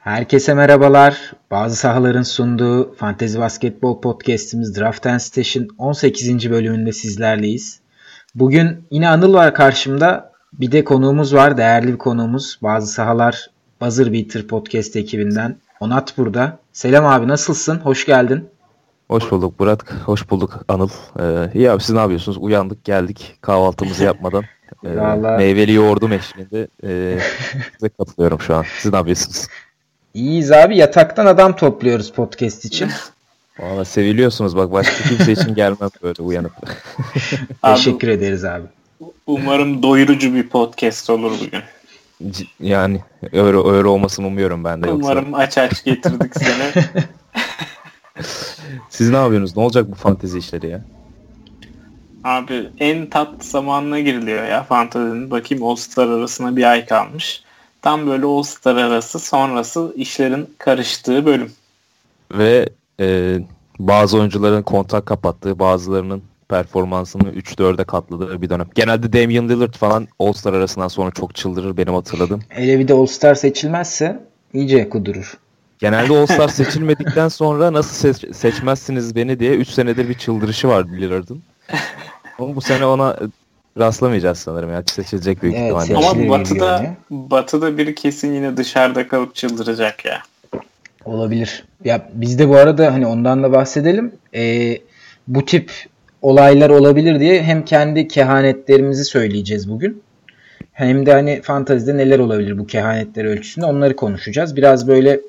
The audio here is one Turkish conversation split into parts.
Herkese merhabalar. Bazı sahaların sunduğu Fantezi Basketbol Podcast'imiz Draft and Station 18. bölümünde sizlerleyiz. Bugün yine Anıl var karşımda. Bir de konuğumuz var. Değerli bir konuğumuz. Bazı sahalar Buzzer Beater Podcast ekibinden. Onat burada. Selam abi nasılsın? Hoş geldin. Hoş bulduk Murat. Hoş bulduk Anıl. Ee, iyi abi siz ne yapıyorsunuz? Uyandık geldik kahvaltımızı yapmadan. E, Vallahi... Meyveli yoğurdum eşliğinde e, size katılıyorum şu an. Siz ne yapıyorsunuz? İyiyiz abi yataktan adam topluyoruz podcast için. Valla seviliyorsunuz bak başka kimse için gelmem böyle uyanıp. Teşekkür ederiz abi. Umarım doyurucu bir podcast olur bugün. Yani öyle, öyle olmasını umuyorum ben de. Umarım yoksa. aç aç getirdik seni. Siz ne yapıyorsunuz? Ne olacak bu fantezi işleri ya? Abi en tat zamanına giriliyor ya fantezinin. Bakayım All Star arasına bir ay kalmış. Tam böyle All Star arası sonrası işlerin karıştığı bölüm. Ve e, bazı oyuncuların kontak kapattığı, bazılarının performansını 3-4'e katladığı bir dönem. Genelde Damian Lillard falan All-Star arasından sonra çok çıldırır benim hatırladığım. Hele bir de All-Star seçilmezse iyice kudurur. Genelde All-Star seçilmedikten sonra nasıl seç- seçmezsiniz beni diye 3 senedir bir çıldırışı var Lillard'ın. Ama bu sene ona rastlamayacağız sanırım ya. Seçilecek büyük evet, ihtimalle. Ama Batı'da, Batı'da biri kesin yine dışarıda kalıp çıldıracak ya. Olabilir. Ya biz de bu arada hani ondan da bahsedelim. Ee, bu tip olaylar olabilir diye hem kendi kehanetlerimizi söyleyeceğiz bugün. Hem de hani fantazide neler olabilir bu kehanetler ölçüsünde onları konuşacağız. Biraz böyle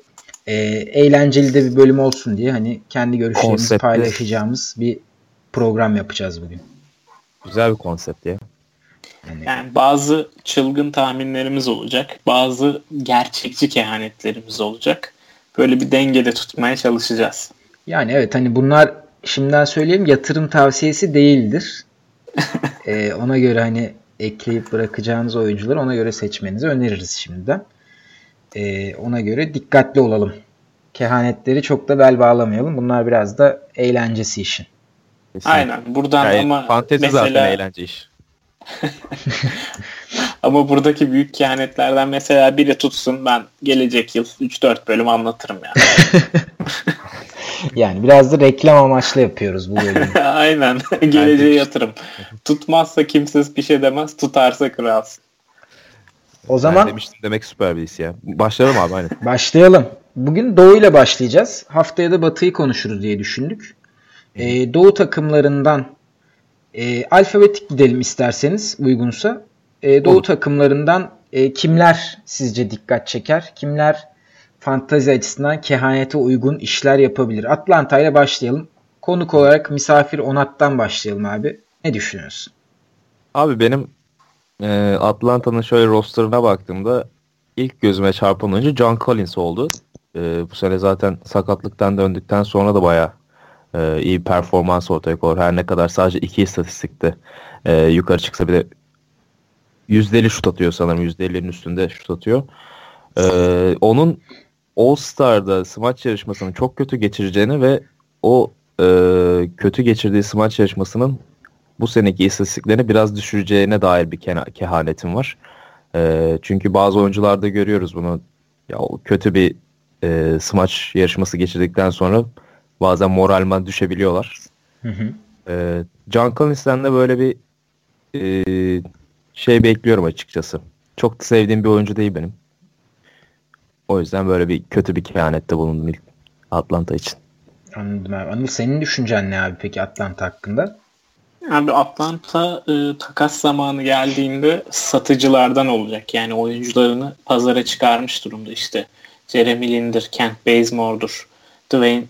e, eğlenceli de bir bölüm olsun diye hani kendi görüşlerimizi paylaşacağımız bir program yapacağız bugün. Güzel bir konsept ya. Yani, yani bazı çılgın tahminlerimiz olacak. Bazı gerçekçi kehanetlerimiz olacak. Böyle bir dengede tutmaya çalışacağız. Yani evet hani bunlar şimdiden söyleyeyim yatırım tavsiyesi değildir. ee, ona göre hani ekleyip bırakacağınız oyuncuları ona göre seçmenizi öneririz şimdiden. Ee, ona göre dikkatli olalım. Kehanetleri çok da bel bağlamayalım. Bunlar biraz da eğlencesi işin. Kesinlikle. Aynen. Buradan yani ama fantezi mesela... zaten eğlence iş. ama buradaki büyük kehanetlerden mesela biri tutsun ben gelecek yıl 3-4 bölüm anlatırım yani. yani biraz da reklam amaçlı yapıyoruz bu bölümü. Aynen. Geleceğe yatırım. Tutmazsa kimse bir şey demez. Tutarsa kralsın. O zaman ben demiştim demek süper bir his ya. Başlayalım abi aynen. Başlayalım. Bugün Doğu ile başlayacağız. Haftaya da Batı'yı konuşuruz diye düşündük. Ee, Doğu takımlarından e, alfabetik gidelim isterseniz uygunsa. E, Doğu Olur. takımlarından e, kimler sizce dikkat çeker? Kimler fantazi açısından kehanete uygun işler yapabilir? Atlanta ile başlayalım. Konuk olarak misafir Onat'tan başlayalım abi. Ne düşünüyorsun? Abi benim e, Atlanta'nın şöyle rosterına baktığımda ilk gözüme çarpan oyuncu John Collins oldu. E, bu sene zaten sakatlıktan döndükten sonra da bayağı e, iyi bir performans ortaya koyar. Her ne kadar sadece iki istatistikte e, yukarı çıksa bir de %50 şut atıyor sanırım. %50'nin üstünde şut atıyor. E, onun All-Star'da smaç yarışmasını çok kötü geçireceğini ve o e, kötü geçirdiği smaç yarışmasının bu seneki istatistiklerini biraz düşüreceğine dair bir kehanetim var. E, çünkü bazı oyuncularda görüyoruz bunu. Ya kötü bir e, smaç yarışması geçirdikten sonra bazen moralman düşebiliyorlar. Hı hı. E, John Collins'ten de böyle bir e, şey bekliyorum açıkçası. Çok da sevdiğim bir oyuncu değil benim. O yüzden böyle bir kötü bir kehanette bulundum ilk Atlanta için. Anladım abi. Anıl senin düşüncen ne abi peki Atlanta hakkında? Abi Atlanta e, takas zamanı geldiğinde satıcılardan olacak. Yani oyuncularını pazara çıkarmış durumda işte. Jeremy Lin'dir, Kent Bazemore'dur, Dwayne,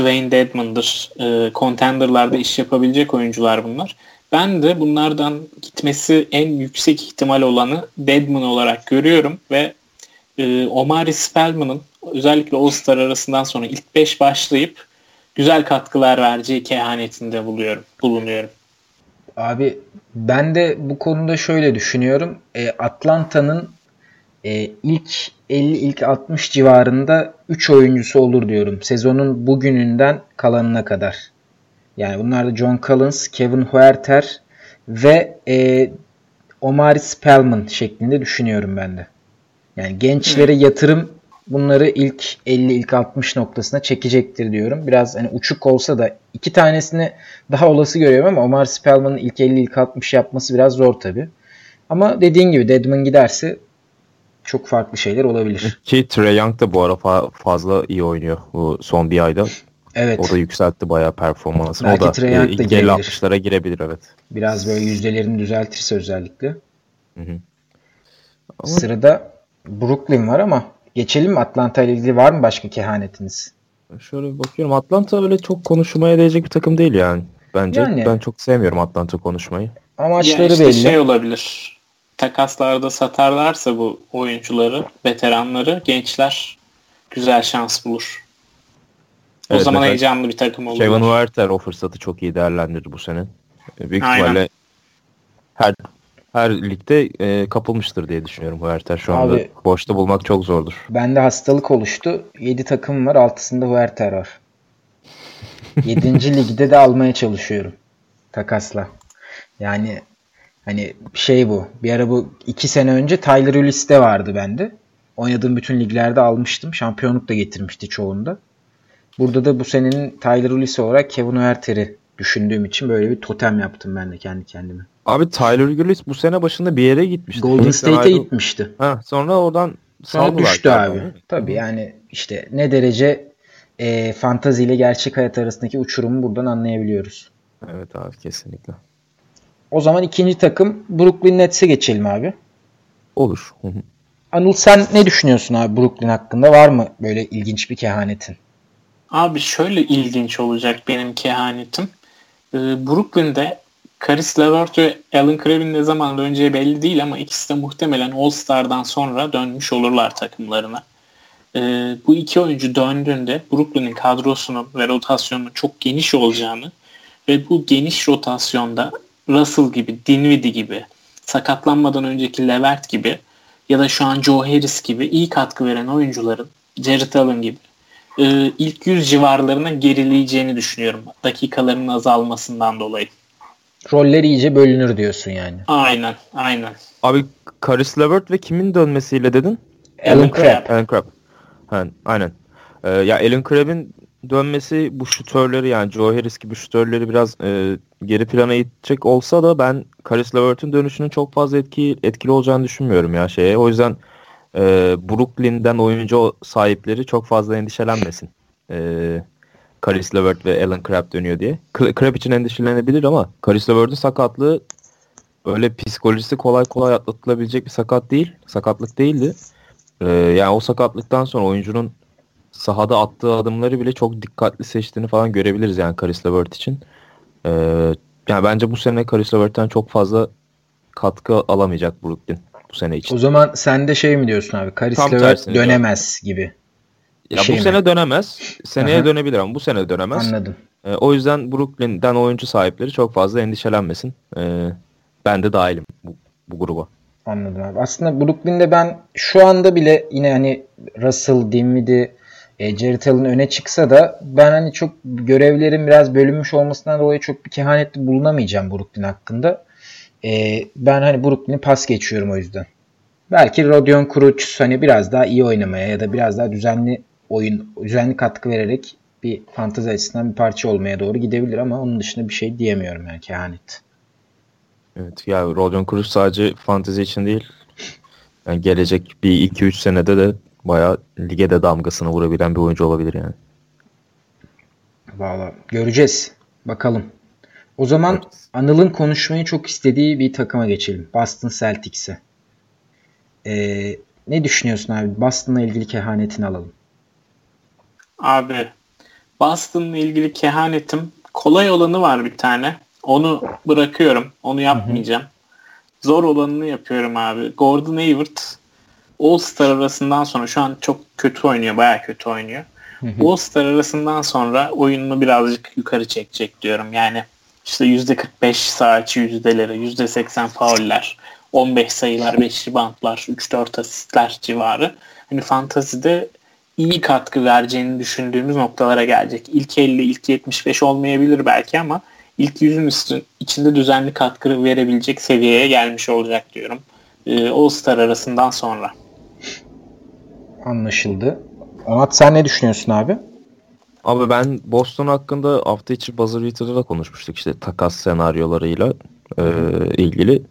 Dwayne Dedman'dır. E, contender'larda iş yapabilecek oyuncular bunlar. Ben de bunlardan gitmesi en yüksek ihtimal olanı Deadman olarak görüyorum ve e, Omari Spellman'ın özellikle All-Star arasından sonra ilk 5 başlayıp güzel katkılar vereceği kehanetinde buluyorum, bulunuyorum. Abi ben de bu konuda şöyle düşünüyorum. E, Atlanta'nın e, ilk 50 ilk 60 civarında 3 oyuncusu olur diyorum. Sezonun bugününden kalanına kadar. Yani bunlar da John Collins, Kevin Huerter ve e, Omari Spellman şeklinde düşünüyorum ben de. Yani gençlere yatırım bunları ilk 50 ilk 60 noktasına çekecektir diyorum. Biraz hani uçuk olsa da iki tanesini daha olası görüyorum ama Omar Spellman'ın ilk 50 ilk 60 yapması biraz zor tabi. Ama dediğin gibi Deadman giderse çok farklı şeyler olabilir. Ki Trey Young da bu ara fa- fazla iyi oynuyor bu son bir ayda. Evet. O da yükseltti bayağı performansını. Belki o da Trae Young da girebilir. 50-60'lara girebilir evet. Biraz böyle yüzdelerini düzeltirse özellikle. Hı hı. Ama- Sırada Brooklyn var ama geçelim mi? Atlanta ile ilgili var mı başka kehanetiniz? Şöyle bir bakıyorum Atlanta öyle çok konuşmaya değecek bir takım değil yani. Bence Yani. ben çok sevmiyorum Atlanta konuşmayı. Amaçları ya işte belli. şey olabilir. Takaslarda satarlarsa bu oyuncuları, veteranları, gençler güzel şans bulur. O Evet, zaman heyecanlı bir takım olur. Kevin Huerter o fırsatı çok iyi değerlendirdi bu sene. Büyük Aynen. ihtimalle her her ligde e, kapılmıştır diye düşünüyorum Huerter şu anda. Abi- Boşta bulmak çok zordur. Bende hastalık oluştu. 7 takım var. Altısında Huerter var. 7. ligde de almaya çalışıyorum. Takasla. Yani hani şey bu. Bir ara bu 2 sene önce Tyler Ulyss'te vardı bende. Oynadığım bütün liglerde almıştım. Şampiyonluk da getirmişti çoğunda. Burada da bu senenin Tyler Ulyss olarak Kevin Huerter'i düşündüğüm için böyle bir totem yaptım ben de kendi kendime. Abi Tyler Gillis bu sene başında bir yere gitmişti. Golden State'e gitmişti. Ha, sonra oradan Sonra düştü abi. mi? Tabii yani işte ne derece e, fantazi ile gerçek hayat arasındaki uçurumu buradan anlayabiliyoruz. Evet abi kesinlikle. O zaman ikinci takım Brooklyn Nets'e geçelim abi. Olur. Hı hı. Anıl sen ne düşünüyorsun abi Brooklyn hakkında? Var mı böyle ilginç bir kehanetin? Abi şöyle ilginç olacak benim kehanetim. Ee, Brooklyn'de Karis LeVert ve Allen Crabb'in ne zaman döneceği belli değil ama ikisi de muhtemelen All-Star'dan sonra dönmüş olurlar takımlarına. Ee, bu iki oyuncu döndüğünde Brooklyn'in kadrosunun ve rotasyonunun çok geniş olacağını ve bu geniş rotasyonda Russell gibi, Dinwiddie gibi, sakatlanmadan önceki Levert gibi ya da şu an Joe Harris gibi iyi katkı veren oyuncuların Jared Allen gibi e, ilk 100 civarlarına gerileyeceğini düşünüyorum. Dakikalarının azalmasından dolayı. Roller iyice bölünür diyorsun yani. Aynen, aynen. Abi Karis Levert ve kimin dönmesiyle dedin? Alan Crabb. Alan Crabb. Ha, aynen. Ee, ya Alan Crabb'in dönmesi bu şutörleri yani Joe Harris gibi şutörleri biraz e, geri plana itecek olsa da ben Karis Levert'in dönüşünün çok fazla etki, etkili olacağını düşünmüyorum ya şeye. O yüzden e, Brooklyn'den oyuncu sahipleri çok fazla endişelenmesin. E, Karis Levert ve Alan Crabb dönüyor diye. Crabb için endişelenebilir ama Karis Levert'in sakatlığı öyle psikolojisi kolay kolay atlatılabilecek bir sakat değil. Sakatlık değildi. Ee, yani o sakatlıktan sonra oyuncunun sahada attığı adımları bile çok dikkatli seçtiğini falan görebiliriz yani Karis Levert için. Ee, yani bence bu sene Karis Levert'ten çok fazla katkı alamayacak Brooklyn bu sene için. O zaman sen de şey mi diyorsun abi? Karis Tam Levert dönemez gibi. Ya şey bu mi? sene dönemez. Seneye Aha. dönebilir ama bu sene dönemez. Anladım. Ee, o yüzden Brooklyn'den oyuncu sahipleri çok fazla endişelenmesin. Ee, ben de dahilim bu, bu gruba. Anladım abi. Aslında Brooklyn'de ben şu anda bile yine hani Russell, Dinwiddie, e, Jared Allen öne çıksa da ben hani çok görevlerin biraz bölünmüş olmasından dolayı çok bir kehanette bulunamayacağım Brooklyn hakkında. E, ben hani Brooklyn'i pas geçiyorum o yüzden. Belki Rodion Kuruc hani biraz daha iyi oynamaya ya da biraz daha düzenli oyun, düzenli katkı vererek bir fantezi açısından bir parça olmaya doğru gidebilir ama onun dışında bir şey diyemiyorum yani kehanet. Evet ya Rodion Kuruc sadece fantezi için değil. Yani gelecek bir 2-3 senede de bayağı lige de damgasını vurabilen bir oyuncu olabilir yani. Valla göreceğiz. Bakalım. O zaman Evet. Anıl'ın konuşmayı çok istediği bir takıma geçelim. Boston Celtics'e. Ee, ne düşünüyorsun abi? Boston'la ilgili kehanetini alalım. Abi Boston'la ilgili kehanetim kolay olanı var bir tane. Onu bırakıyorum. Onu yapmayacağım. Zor olanını yapıyorum abi. Gordon Hayward All-Star arasından sonra şu an çok kötü oynuyor. Baya kötü oynuyor. All-Star arasından sonra oyununu birazcık yukarı çekecek diyorum. Yani işte %45 sağ içi yüzdeleri, %80 fauller, 15 sayılar, 5 reboundlar, 3-4 asistler civarı. Hani fantazide iyi katkı vereceğini düşündüğümüz noktalara gelecek. İlk 50, ilk 75 olmayabilir belki ama ilk yüzün üstü, içinde düzenli katkı verebilecek seviyeye gelmiş olacak diyorum. Ee, All-Star arasından sonra. Anlaşıldı. Onat sen ne düşünüyorsun abi? Abi ben Boston hakkında hafta içi buzzer beater'da da konuşmuştuk işte takas senaryolarıyla e, ilgili.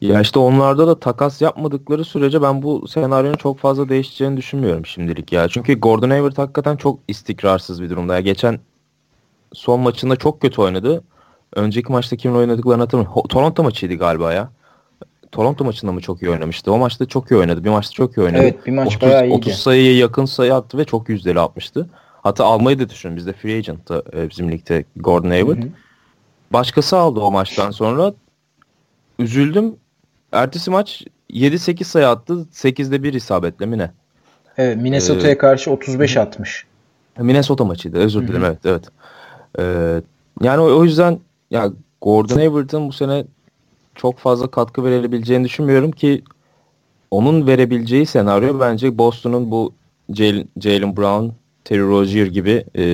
Ya işte onlarda da takas yapmadıkları sürece ben bu senaryonun çok fazla değişeceğini düşünmüyorum şimdilik ya. Çünkü Gordon Hayward hakikaten çok istikrarsız bir durumda. Ya geçen son maçında çok kötü oynadı. Önceki maçta kimin oynadıklarını hatırlamıyorum. Toronto maçıydı galiba ya. Toronto maçında mı çok iyi oynamıştı? O maçta çok iyi oynadı. Bir maçta çok iyi oynadı. Evet bir maç 30, bayağı iyiydi. 30 sayıya yakın sayı attı ve çok yüzdeli atmıştı. Hatta almayı da düşünün. Bizde free agent'tı e, bizim ligde Gordon Hayward. Hı hı. Başkası aldı o maçtan sonra. Üzüldüm. Ertesi maç 7-8 sayı attı. 8'de 1 isabetle mi ne? Evet Minnesota'ya Ee, karşı 35 atmış. Minnesota maçıydı. Özür Hı hı. dilerim. Evet, evet. Ee, yani o, o yüzden ya Gordon Hayward'ın bu sene çok fazla katkı verebileceğini düşünmüyorum ki onun verebileceği senaryo bence Boston'un bu Jalen Brown, Terry Rozier gibi e,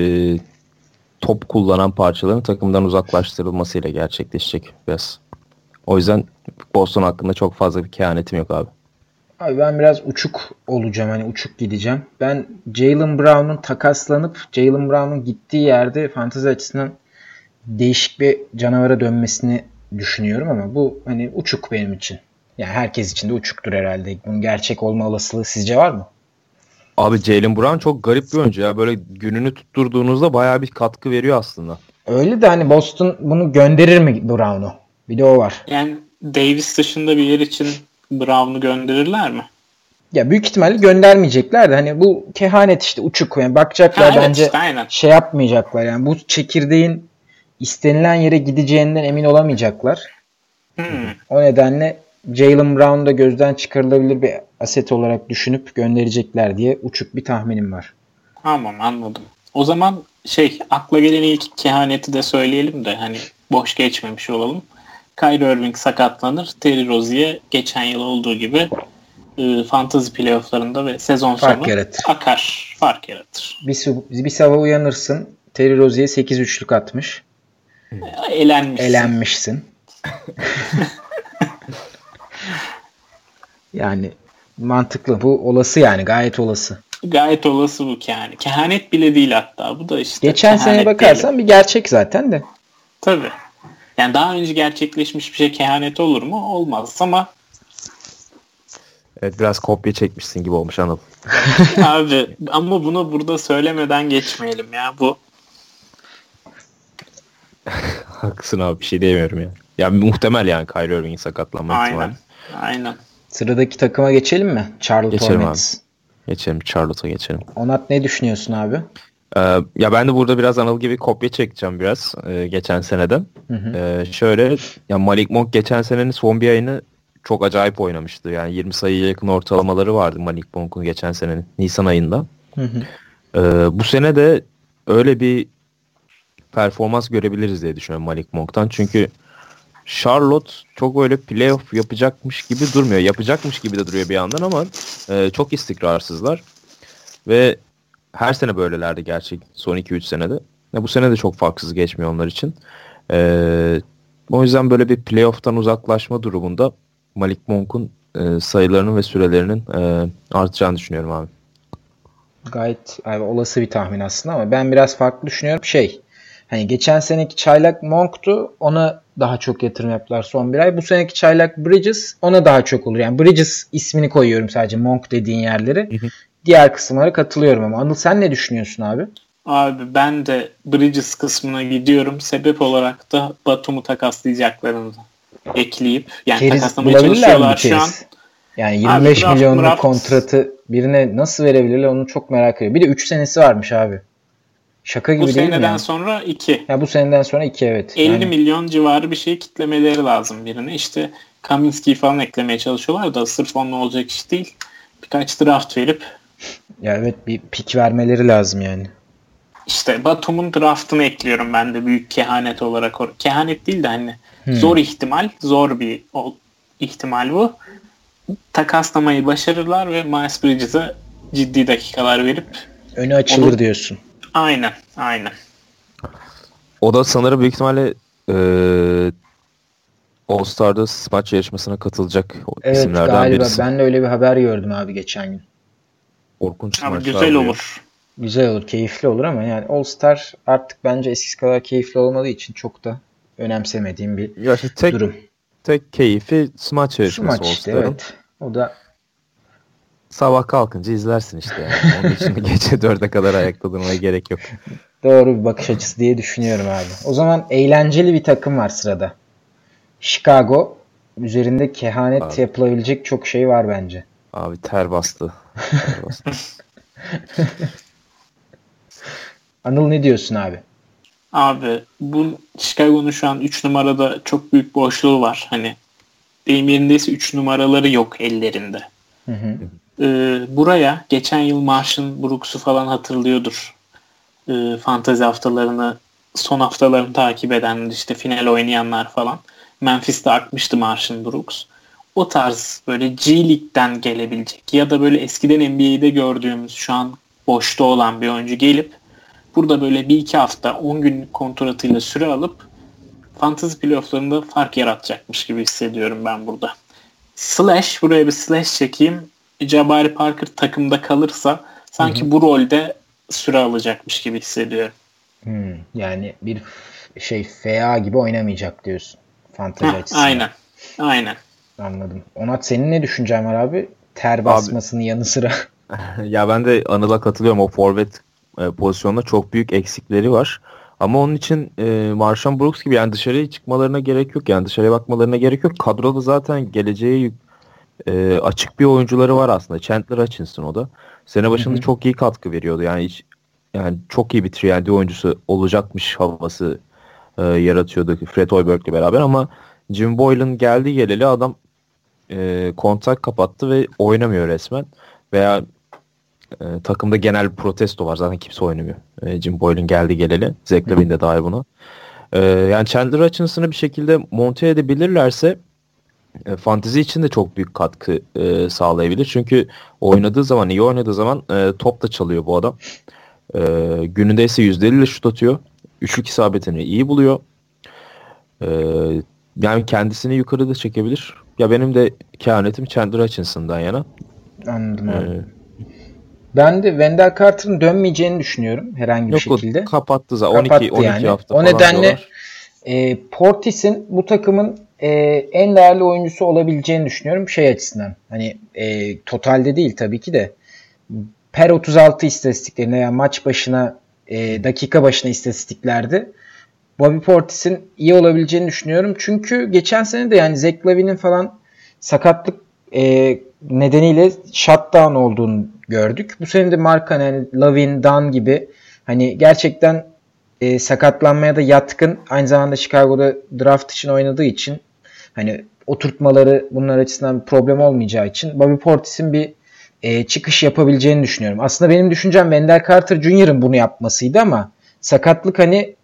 top kullanan parçaların takımdan uzaklaştırılmasıyla gerçekleşecek biraz. O yüzden Boston hakkında çok fazla bir kehanetim yok abi. Abi ben biraz uçuk olacağım hani uçuk gideceğim. Ben Jalen Brown'un takaslanıp Jalen Brown'un gittiği yerde fantezi açısından değişik bir canavara dönmesini düşünüyorum ama bu hani uçuk benim için. Yani herkes için de uçuktur herhalde. Bunun gerçek olma olasılığı sizce var mı? Abi Jalen Brown çok garip bir oyuncu ya. Böyle gününü tutturduğunuzda bayağı bir katkı veriyor aslında. Öyle de hani Boston bunu gönderir mi Brown'u? Bir de o var. Yani Davis dışında bir yer için Brown'u gönderirler mi? Ya büyük ihtimalle göndermeyecekler de hani bu kehanet işte uçuk. Yani bakacaklar Ha, evet bence işte, aynen. şey yapmayacaklar. Yani bu çekirdeğin istenilen yere gideceğinden emin olamayacaklar. Hmm. O nedenle Jalen Brown da gözden çıkarılabilir bir aset olarak düşünüp gönderecekler diye uçuk bir tahminim var. Tamam anladım. O zaman şey akla gelen ilk kehaneti de söyleyelim de hani boş geçmemiş olalım. Kyrie Irving sakatlanır. Terry Rozier geçen yıl olduğu gibi e, fantasy playofflarında ve sezon Fark sonu yaratır. akar. Fark yaratır. Bir, bir sabah uyanırsın. Terry Rozier 8 üçlük atmış. Elenmiş. Elenmişsin. yani mantıklı. Bu olası yani gayet olası. Gayet olası bu yani. Kehanet bile değil hatta. Bu da işte Geçen sene bakarsan diyelim. bir gerçek zaten de. Tabii. Yani daha önce gerçekleşmiş bir şey kehanet olur mu? Olmaz ama Evet biraz kopya çekmişsin gibi olmuş Anıl. abi ama bunu burada söylemeden geçmeyelim ya. Bu Haklısın abi bir şey diyemiyorum ya. Ya muhtemel yani Kyrie Irving'in sakatlanma ihtimali. aynen. Aynen. Sıradaki takıma geçelim mi? Charlotte Geçelim Hornets. Geçelim Charlotte'a geçelim. Onat ne düşünüyorsun abi? Ee, ya ben de burada biraz Anıl gibi kopya çekeceğim biraz e, geçen seneden. Hı hı. Ee, şöyle ya Malik Monk geçen senenin son bir ayını çok acayip oynamıştı. Yani 20 sayıya yakın ortalamaları vardı Malik Monk'un geçen senenin Nisan ayında. Hı hı. Ee, bu sene de öyle bir performans görebiliriz diye düşünüyorum Malik Monk'tan. Çünkü Charlotte çok öyle playoff yapacakmış gibi durmuyor. Yapacakmış gibi de duruyor bir yandan ama e, çok istikrarsızlar. Ve her sene böylelerdi gerçek son 2-3 senede. Ve bu sene de çok farksız geçmiyor onlar için. E, o yüzden böyle bir playoff'tan uzaklaşma durumunda Malik Monk'un e, sayılarının ve sürelerinin e, artacağını düşünüyorum abi. Gayet abi, olası bir tahmin aslında ama ben biraz farklı düşünüyorum. Şey hani geçen seneki çaylak Monk'tu ona daha çok yatırım yaptılar son bir ay. Bu seneki çaylak Bridges ona daha çok olur. Yani Bridges ismini koyuyorum sadece Monk dediğin yerleri. Hı hı. Diğer kısımlara katılıyorum ama Anıl sen ne düşünüyorsun abi? Abi ben de Bridges kısmına gidiyorum. Sebep olarak da Batum'u takaslayacaklarını ekleyip yani Keriz takaslamaya bulabilirler mi çalışıyorlar şu an. Yani 25 draft, milyonluk draft. kontratı birine nasıl verebilirler onu çok merak ediyorum. Bir de 3 senesi varmış abi. Şaka gibi Bu değil mi? seneden yani? sonra 2. Ya bu seneden sonra 2 evet. 50 Yani milyon civarı bir şey kitlemeleri lazım birine. İşte Kaminski'yi falan eklemeye çalışıyorlar da sırf onunla olacak iş değil. Birkaç draft verip ya evet bir pik vermeleri lazım yani. işte Batum'un draftını ekliyorum ben de büyük kehanet olarak. Kehanet değil de hani Hmm. zor ihtimal, zor bir ihtimal bu. Takaslamayı başarırlar ve Miles Bridges'e ciddi dakikalar verip Önü açılır Onu- diyorsun. Aynen aynen. O da sanırım büyük ihtimalle e, All Star'da smaç yarışmasına katılacak o Evet isimlerden galiba birisi. ben de öyle bir haber gördüm abi geçen gün. korkunç Abi maçlar güzel oluyor. olur. Güzel olur, keyifli olur ama yani All Star artık bence eskisi kadar keyifli olmadığı için çok da önemsemediğim bir Ya işte tek durum. tek keyfi maç Şu yarışması maç işte evet. O da Sabah kalkınca izlersin işte yani. Onun için gece dörde kadar ayakta durmaya gerek yok. doğru bir bakış açısı diye düşünüyorum abi. O zaman eğlenceli bir takım var sırada. Chicago üzerinde kehanet Abi. yapılabilecek çok şey var bence. Abi ter bastı. Ter bastı. Anıl ne diyorsun abi? Abi bu Chicago'nun şu an 3 numarada çok büyük boşluğu var. Hani deyim yerindeyse 3 numaraları yok ellerinde. Hı hı. Ee, buraya geçen yıl Marshall Brooks'u falan hatırlıyordur. Ee, fantezi haftalarını son haftalarını takip edenler işte final oynayanlar falan. Memphis'te akmıştı Marshall Brooks. O tarz böyle G League'den gelebilecek ya da böyle eskiden NBA'de gördüğümüz şu an boşta olan bir oyuncu gelip burada böyle bir iki hafta 10 günlük kontratıyla süre alıp fantasy playofflarında fark yaratacakmış gibi hissediyorum ben burada. Slash buraya bir slash çekeyim. Jabari Parker takımda kalırsa sanki bu rolde süre alacakmış gibi hissediyorum. Hmm, yani bir şey FA gibi oynamayacak diyorsun. Fantezi Heh, açısından. aynen. Aynen. Anladım. Onat senin ne düşüncen var abi? Ter basmasının yanı sıra. ya ben de Anıl'a katılıyorum. O forvet e, pozisyonda çok büyük eksikleri var. Ama onun için e, Marshall Brooks gibi yani dışarıya çıkmalarına gerek yok. Yani dışarıya bakmalarına gerek yok. Kadroda zaten geleceğe yük- e, açık bir oyuncuları var aslında. Chandler Hutchinson o da. Sene başında Hı hı. çok iyi katkı veriyordu. Yani hiç yani çok iyi bir 3 oyuncusu olacakmış havası e, yaratıyordu Fred Hoiberg'le beraber ama Jim Boylan geldi geleli adam e, kontak kapattı ve oynamıyor resmen. Veya e, takımda genel bir protesto var. Zaten kimse oynamıyor. E, Jim Boylan geldi geleli. Zach Lavin de dahil buna. E, yani Chandler Hutchinson'ı bir şekilde monte edebilirlerse e, fantezi için de çok büyük katkı e, sağlayabilir. Çünkü oynadığı zaman, iyi oynadığı zaman e, top da çalıyor bu adam. E, gününde ise %50 ile şut atıyor. Üçlük isabetini iyi buluyor. E, yani kendisini yukarı da çekebilir. Ya benim de kehanetim Chandler Hutchinson'dan yana. Anladım abi. E, Ben de Wendell Carter'ın dönmeyeceğini düşünüyorum herhangi bir Yok şekilde. kapattı zaten. 12 Kapattı 12 yani. hafta O nedenle diyorlar. E, Portis'in bu takımın e, en değerli oyuncusu olabileceğini düşünüyorum şey açısından. Hani e, totalde değil tabii ki de per 36 istatistiklerine yani maç başına e, dakika başına istatistiklerde Bobby Portis'in iyi olabileceğini düşünüyorum. Çünkü geçen sene de yani Zach Lavin'in falan sakatlık e, nedeniyle shutdown olduğunu gördük. Bu sene de Markan yani Lavin, Dan gibi hani gerçekten e, sakatlanmaya da yatkın. Aynı zamanda Chicago'da draft için oynadığı için hani oturtmaları bunlar açısından bir problem olmayacağı için Bobby Portis'in bir e, çıkış yapabileceğini düşünüyorum. Aslında benim düşüncem Wendell Carter Jr.'ın bunu yapmasıydı ama sakatlık hani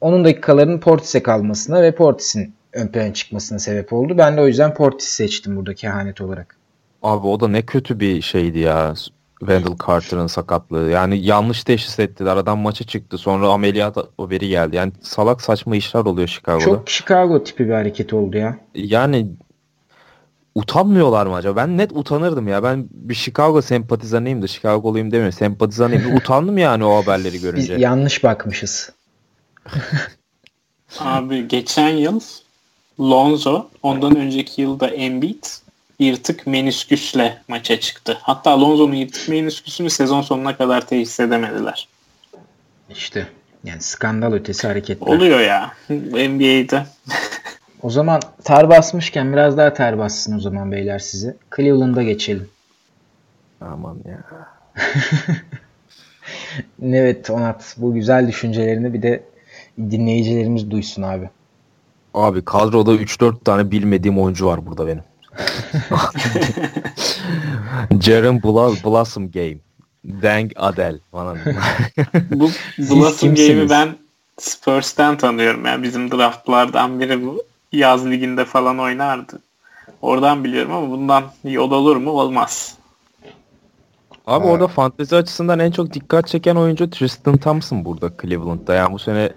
onun dakikalarının Portis'e kalmasına ve Portis'in ön plana çıkmasına sebep oldu. Ben de o yüzden Portis seçtim burada kehanet olarak. Abi o da ne kötü bir şeydi ya. Wendell Carter'ın sakatlığı. Yani yanlış teşhis ettiler. Adam maça çıktı. Sonra ameliyat haberi geldi. Yani salak saçma işler oluyor Chicago'da. Çok Chicago tipi bir hareket oldu ya. Yani utanmıyorlar mı acaba? Ben net utanırdım ya. Ben bir Chicago sempatizanıyım da Chicago'luyum demiyorum. Sempatizanıyım. Bir utandım yani o haberleri Biz görünce. yanlış bakmışız. Abi geçen yıl Lonzo, ondan önceki yılda Embiid yırtık menisküsle maça çıktı. Hatta Lonzo'nun yırtık menisküsünü sezon sonuna kadar teşhis edemediler. İşte yani skandal ötesi hareketler. Oluyor ya NBA'de. O zaman ter basmışken biraz daha ter bassın o zaman beyler size. Cleveland'a geçelim. Aman ya. Evet Onat bu güzel düşüncelerini bir de dinleyicilerimiz duysun abi. Abi kadroda 3-4 tane bilmediğim oyuncu var burada benim. Jaren Blossom Game. Dang Adel falan. Bu Blossom? Game'i ben Spurs'ten tanıyorum. Yani bizim draftlardan biri bu. Yaz liginde falan oynardı. Oradan biliyorum ama bundan yol olur mu? Olmaz. Abi Ha. orada fantezi açısından en çok dikkat çeken oyuncu Tristan Thompson burada Cleveland'da. Yani bu sene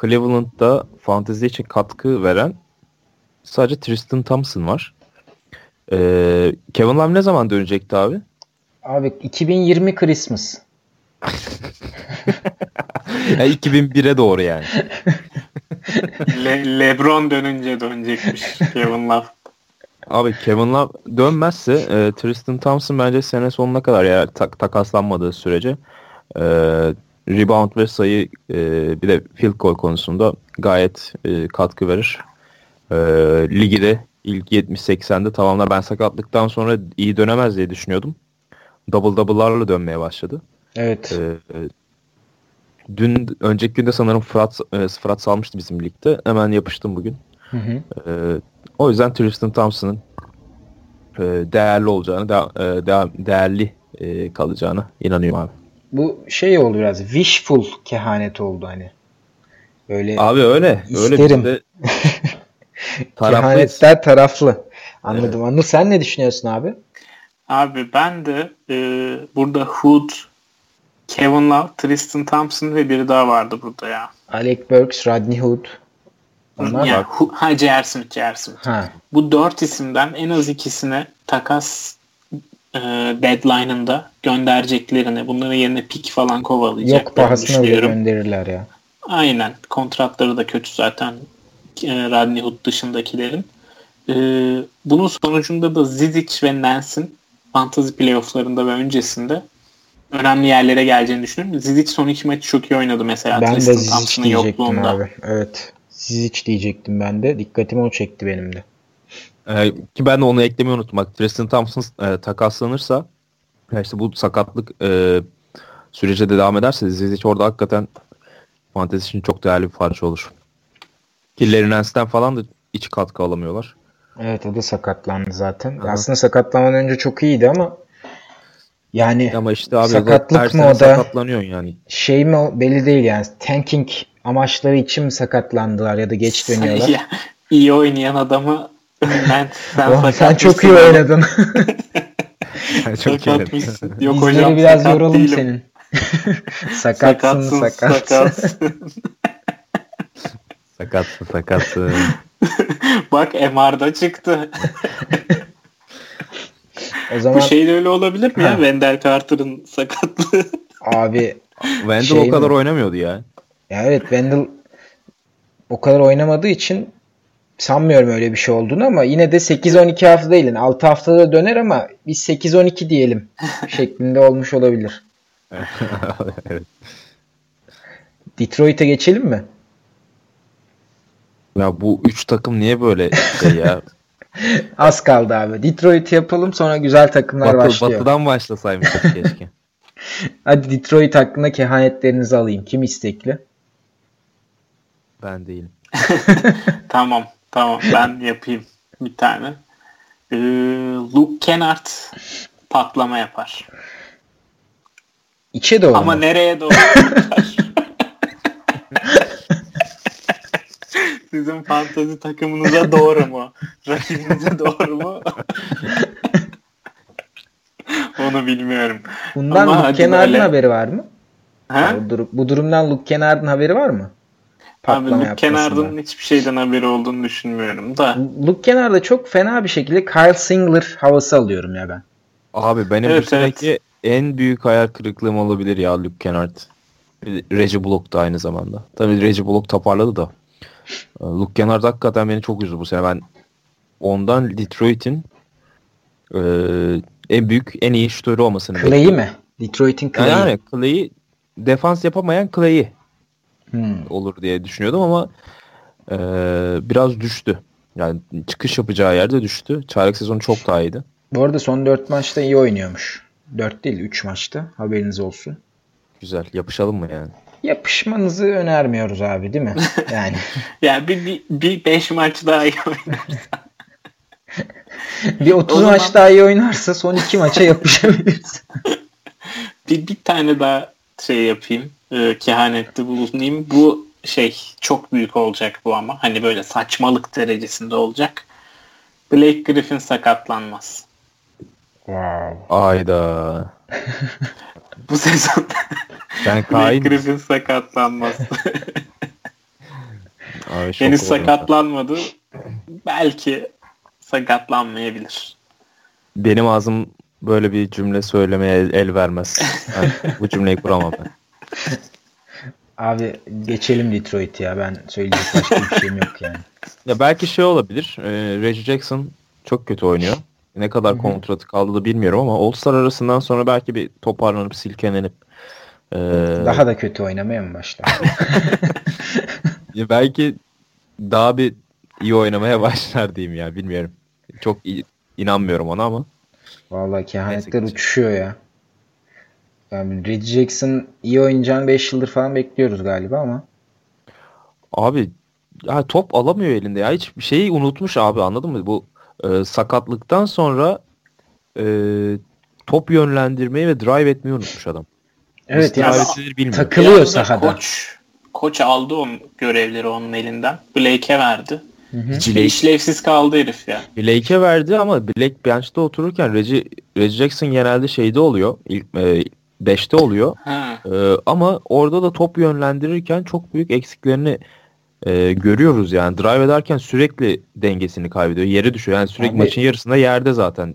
Cleveland'da fantezi için katkı veren sadece Tristan Thompson var. Ee, Kevin Love ne zaman dönecekti abi? Abi 2020 Christmas. yani 2001'e doğru yani. Le- Lebron dönünce dönecekmiş Kevin Love. Abi Kevin Love dönmezse e, Tristan Thompson bence sene sonuna kadar ya tak, takaslanmadığı sürece e, rebound ve sayı e, bir de field goal konusunda gayet e, katkı verir. E, ligi de ilk 70-80'de tamamlar. Ben sakatlıktan sonra iyi dönemez diye düşünüyordum. Double double'larla dönmeye başladı. Evet. E, e, dün önceki günde sanırım Fırat, e, Fırat salmıştı bizim ligde. Hemen yapıştım bugün. Hı hı. E, o yüzden Tristan Thompson'ın e, değerli olacağını, da, e, de- değerli e, kalacağını inanıyorum abi. Bu şey oldu biraz wishful kehanet oldu hani. Böyle Abi öyle. Öyle İsterim. de taraflıyız. kehanetler taraflı. Anladım. Anıl sen ne düşünüyorsun abi? Abi ben de e, burada Hood, Kevin Love, Tristan Thompson ve biri daha vardı burada ya. Alec Burks, Rodney Hood. Onlar yani, ha J.R. Smith, J.R. Smith. ha. Bu dört isimden en az ikisine takas e, deadline'ında göndereceklerini, bunların yerine pik falan kovalayacak. Yok pahasına bile gönderirler ya. Aynen. Kontratları da kötü zaten Rodney Hood dışındakilerin. E, bunun sonucunda da Zizic ve Nance'in fantasy playofflarında ve öncesinde önemli yerlere geleceğini düşünüyorum. Zizic son iki maçı çok iyi oynadı mesela. Ben de Tristan Zizic Thompson'ın diyecektim yokluğunda. abi. Evet. Zizic diyecektim ben de. Dikkatimi o çekti benim de. E, ki ben de onu eklemeyi unuttum. Bak Tristan Thompson e, takaslanırsa ya işte bu sakatlık e, sürece de devam ederse Zizic orada hakikaten fantezi için çok değerli bir parça olur. Ki Larry Nance'den falan da hiç katkı alamıyorlar. Evet o da sakatlandı zaten. Aha. Aslında sakatlanmadan önce çok iyiydi ama yani Ama işte abi Sakatlık mı o da? sakatlanıyorsun yani. şey mi o belli değil yani. Tanking amaçları için mi sakatlandılar ya da geç dönüyorlar. Ya, iyi oynayan adamı ben sen, Oh, sen çok iyi oynadın. çok Sakat iyi. Yok hocam biraz yoralım değilim. senin. sakatsın Sakatsın, sakat. sakatsın. Sakatsın sakatsın. Bak MR'da çıktı. o zaman Bu şey de öyle olabilir mi Ha. ya? Wendell Carter'ın sakatlığı. abi Wendell Şey o kadar mi? oynamıyordu ya. ya evet Wendell o kadar oynamadığı için sanmıyorum öyle bir şey olduğunu ama yine de 8-12 hafta değil. Yani 6 haftada döner ama biz 8-12 diyelim şeklinde olmuş olabilir. evet. Detroit'e geçelim mi? Ya bu üç takım niye böyle şey ya? Az kaldı abi. Detroit yapalım sonra güzel takımlar Batı, başlıyor. batıdan başlasaymışız keşke. Hadi Detroit hakkında kehanetlerinizi alayım. Kim istekli? Ben değilim. tamam tamam ben yapayım bir tane. Ee, Luke Kennard patlama yapar. İçe doğru Ama mu? nereye doğru yapar? Sizin fantazi takımınıza doğru mu? Rakibinize doğru mu? Onu bilmiyorum. Bundan Ama Luke Kennard'ın böyle. haberi var mı? Ha? Bu, dur- bu durumdan Luke Kennard'ın haberi var mı? Abi Patlama Luke yapmasından. Kennard'ın hiçbir şeyden haberi olduğunu düşünmüyorum da. Luke Kennard'a çok fena bir şekilde Kyle Singler havası alıyorum ya ben. Abi benim Evet, bu seneki en büyük hayal kırıklığım olabilir ya Luke Kennard. Reggie Bullock da aynı zamanda. Tabii Reggie Bullock toparladı da. Ee, Luke Kennard hakikaten beni çok üzdü bu sene. Ben ondan Detroit'in e, en büyük, en iyi şutörü olmasını Clay'i mi? Detroit'in Clay'i. Yani Clay'i defans yapamayan Clay'i Hmm. olur diye düşünüyordum ama e, biraz düştü. Yani çıkış yapacağı yerde düştü. Çaylak sezonu çok daha iyiydi. Bu arada son 4 maçta iyi oynuyormuş. 4 değil 3 maçta. Haberiniz olsun. Güzel. Yapışalım mı yani? Yapışmanızı önermiyoruz abi değil mi? Yani Yani bir, bir, bir beş maç daha iyi oynar. bir 30 O zaman- maç daha iyi oynarsa son 2 maça yapışabiliriz. bir, bir tane daha şey yapayım. E, kehanette bulunayım. Bu şey çok büyük olacak bu ama. Hani böyle saçmalık derecesinde olacak. Blake Griffin sakatlanmaz. wow. Ayda. Bu sezon Ben kain. Griffin sakatlanmaz. Abi Henüz sakatlanmadı. Belki sakatlanmayabilir. Benim ağzım böyle bir cümle söylemeye el, el vermez. Yani bu cümleyi kuramam ben. Abi geçelim Detroit ya. Ben söyleyecek başka bir şeyim yok yani. Ya belki şey olabilir. E, Reggie Jackson çok kötü oynuyor. Ne kadar kontratı kaldı da bilmiyorum ama All-Star arasından sonra belki bir toparlanıp silkelenip e, Daha da kötü oynamaya mı başlar? belki daha bir iyi oynamaya başlar diyeyim ya bilmiyorum. Çok iyi, inanmıyorum ona ama. Vallahi kehanetler Neyse, uçuşuyor ya. Yani Reggie Jackson iyi oynayacağını 5 yıldır falan bekliyoruz galiba ama. Abi ya top alamıyor elinde ya. Hiç şeyi unutmuş abi anladın mı? Bu e, sakatlıktan sonra e, top yönlendirmeyi ve drive etmeyi unutmuş adam. Evet yani drive edilir bilmiyor. takı- Takılıyor anda sahada. Koç, koç aldı onun görevleri onun elinden. Blake'e verdi. Hı hı. Blake- işlevsiz kaldı herif ya. Blake'e verdi ama Blake bench'te otururken Reggie, Reggie Jackson genelde şeyde oluyor. İlk 5'te oluyor. Ha. E, ama orada da top yönlendirirken çok büyük eksiklerini e, görüyoruz yani. Drive ederken sürekli dengesini kaybediyor. Yere düşüyor. Yani sürekli Abi- maçın yarısında yerde zaten.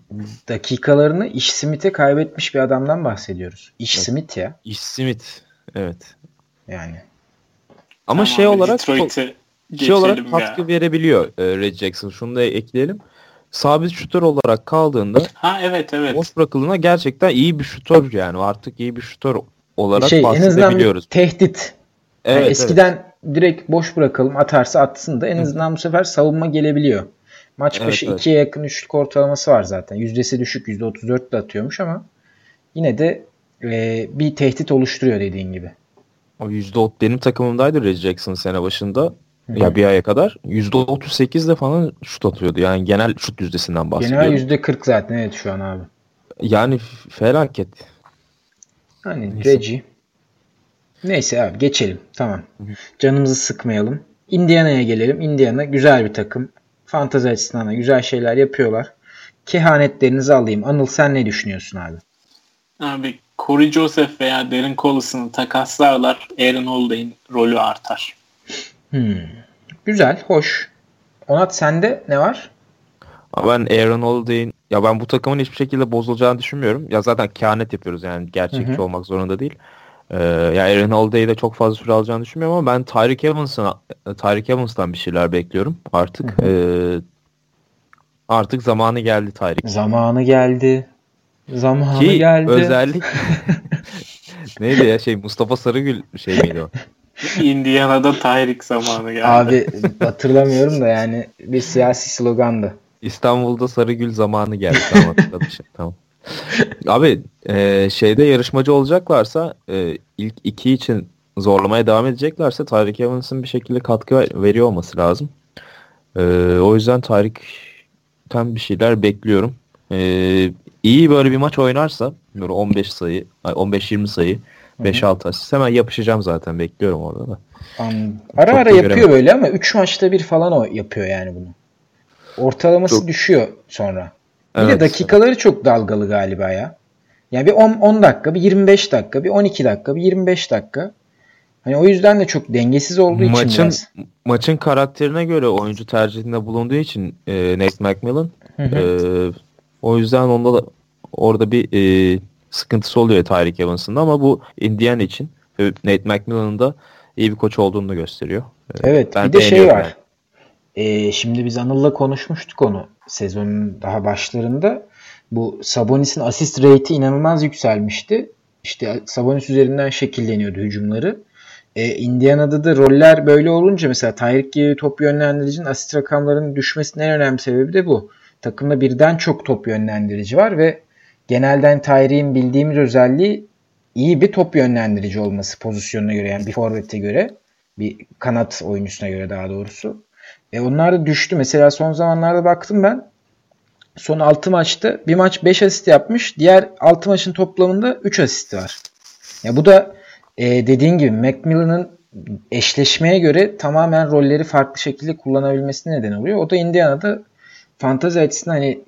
Dakikalarını Ish Smith'e kaybetmiş bir adamdan bahsediyoruz. Ish Evet. Smith ya. Ish Smith. Evet. Yani. Ama Tamam, şey olarak şey olarak ya. katkı verebiliyor e, Reggie Jackson. Şunu da ekleyelim. Sabit şutör olarak kaldığında Ha evet evet. boş bırakıldığında gerçekten iyi bir şutör yani. Artık iyi bir şutör olarak şey en azından bahsedebiliyoruz. tehdit. Yani Evet, evet. eskiden direkt boş bırakalım atarsa atsın da en azından bu sefer savunma gelebiliyor. Maç Evet, başı evet. 2'ye yakın üçlük ortalaması var zaten. Yüzdesi düşük %34 de atıyormuş ama yine de e, bir tehdit oluşturuyor dediğin gibi. O %30 benim takımımdaydı Reggie Jackson sene başında. Hı. Ya bir aya kadar %38 de falan şut atıyordu. Yani genel şut yüzdesinden bahsediyorum. Genel %40 zaten evet şu an abi. Yani felaket. Neyse. Reggie. Neyse abi geçelim. Tamam. Canımızı sıkmayalım. Indiana'ya gelelim. Indiana güzel bir takım. Fantezi açısından da güzel şeyler yapıyorlar. Kehanetlerinizi alayım. Anıl sen ne düşünüyorsun abi? Abi Corey Joseph veya Darren Collison'ı takaslarlar. Aaron Holiday'in rolü artar. Hmm. Güzel, hoş. Onat sende ne var? Ben Aaron Holiday'in ya ben bu takımın hiçbir şekilde bozulacağını düşünmüyorum. Ya zaten kehanet yapıyoruz yani gerçekçi Hı hı. olmak zorunda değil. Ee, ya Aaron Holiday'i de çok fazla süre alacağını düşünmüyorum ama ben Tyreek Evans'ın Tyreek Evans'tan bir şeyler bekliyorum artık. Hı Ee, artık zamanı geldi Tyreek. Zamanı geldi. Zamanı Ki geldi. özellik neydi ya şey Mustafa Sarıgül şey miydi o? Indiana'da Tyreek zamanı geldi. Abi hatırlamıyorum da yani bir siyasi slogandı. İstanbul'da Sarıgül zamanı geldi. Tamam hatırladım tamam. Abi e, şeyde yarışmacı olacaklarsa e, ilk iki için zorlamaya devam edeceklerse Tyreek Evans'ın bir şekilde katkı ver- veriyor olması lazım. E, o yüzden Tyreek'ten bir şeyler bekliyorum. E, iyi böyle bir maç oynarsa böyle 15 sayı, ay, 15-20 sayı, 5-6 asist hemen yapışacağım zaten bekliyorum orada da. An- Ara Çok ara yapıyor göremedim. böyle ama 3 maçta bir falan o yapıyor yani bunu. Ortalaması Çok- düşüyor sonra. Bir de dakikaları çok dalgalı galiba ya. Yani bir 10, 10 dakika, bir 25 dakika, bir 12 dakika, bir 25 dakika. Hani o yüzden de çok dengesiz olduğu için maçın biraz. maçın karakterine göre oyuncu tercihinde bulunduğu için e, Nate McMillan Hı hı. e, o yüzden onda da orada bir e, sıkıntısı oluyor Tyreek Evans'ın ama bu Indiana için ve Nate McMillan'ın da iyi bir koç olduğunu gösteriyor. E, Evet ben bir de şey var. Ee, şimdi biz Anıl'la konuşmuştuk onu sezonun daha başlarında. Bu Sabonis'in asist rate'i inanılmaz yükselmişti. İşte Sabonis üzerinden şekilleniyordu hücumları. Ee, Indiana'da da roller böyle olunca mesela Tyreek gibi top yönlendiricinin asist rakamlarının düşmesinin en önemli sebebi de bu. Takımda birden çok top yönlendirici var ve genelden Tyreek'in bildiğimiz özelliği iyi bir top yönlendirici olması pozisyonuna göre yani bir forvete göre bir kanat oyuncusuna göre daha doğrusu. E onlar da düştü. Mesela son zamanlarda baktım ben. Son 6 maçta bir maç 5 asist yapmış. Diğer 6 maçın toplamında 3 asist var. Ya bu da e, dediğin gibi Macmillan'ın eşleşmeye göre tamamen rolleri farklı şekilde kullanabilmesine neden oluyor. O da Indiana'da fantazi açısından hani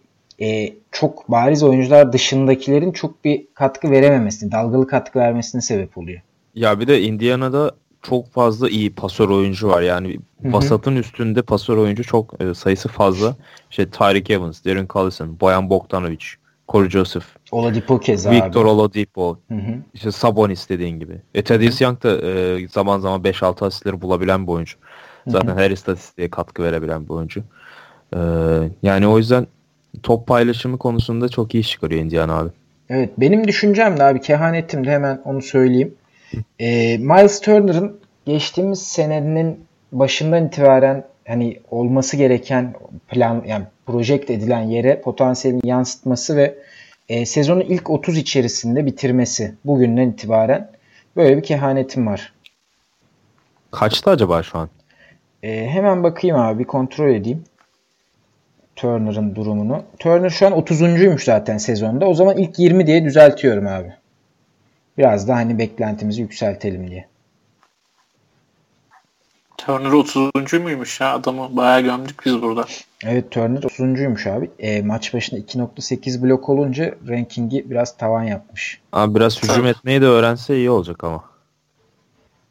e, çok bariz oyuncular dışındakilerin çok bir katkı verememesini, dalgalı katkı vermesine sebep oluyor. Ya bir de Indiana'da çok fazla iyi pasör oyuncu var. Yani Hı hı. vasatın üstünde pasör oyuncu çok e, sayısı fazla. İşte Tyreek Evans, Darren Collison, Boyan Bogdanovic, Corey Joseph. Oladipo keza Victor abi. Oladipo. Hı hı. İşte Sabonis dediğin gibi. E Thaddeus Young da e, zaman zaman 5-6 asistleri bulabilen bir oyuncu. Zaten her istatistiğe katkı verebilen bir oyuncu. E, yani o yüzden top paylaşımı konusunda çok iyi iş çıkarıyor Indiana abi. Evet benim düşüncem de abi kehanetim de hemen onu söyleyeyim. Ee, Miles Turner'ın geçtiğimiz senenin başından itibaren hani olması gereken plan yani projekte edilen yere potansiyelini yansıtması ve e, sezonu ilk 30 içerisinde bitirmesi bugünden itibaren böyle bir kehanetim var. Kaçtı acaba şu an? Ee, hemen bakayım abi bir kontrol edeyim. Turner'ın durumunu. Turner şu an 30'uncuymuş zaten sezonda. O zaman ilk 20 diye düzeltiyorum abi. Biraz da hani beklentimizi yükseltelim diye. Turner 30. muymuş ya adamı bayağı gömdük biz burada. Evet Turner 30'uncuymuş abi. E, maç başına 2.8 blok olunca rankingi biraz tavan yapmış. Abi biraz hücum etmeyi de öğrense iyi olacak ama.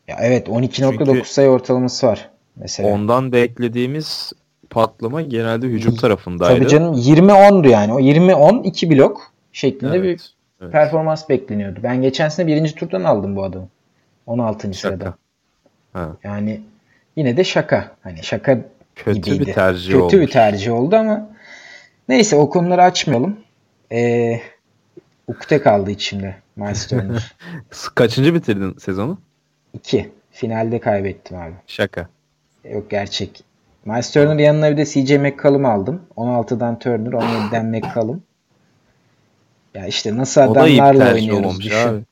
Ya evet 12.9 Çünkü- sayı ortalaması var mesela. Ondan beklediğimiz patlama genelde hücum tarafındaydı. Tabii canım 20-10'du yani. O 20-10 2 blok şeklinde Evet, bir evet. performans bekleniyordu. Ben geçen sene birinci turdan aldım bu adamı. 16. sırada. Şaka. Ha. Yani yine de şaka. Hani şaka Kötü gibiydi. bir tercih Kötü olmuş. bir tercih oldu ama neyse o konuları açmayalım. Ee, ukde kaldı içimde Miles Turner. Kaçıncı bitirdin sezonu? 2. Finalde kaybettim abi. Şaka. Yok gerçek. Miles Turner yanına bir de CJ McCollum aldım. 16'dan Turner, 17'den McCollum. Ya işte nasıl O da iyi bir adamlarla oynuyoruz olmamış düşün. abi.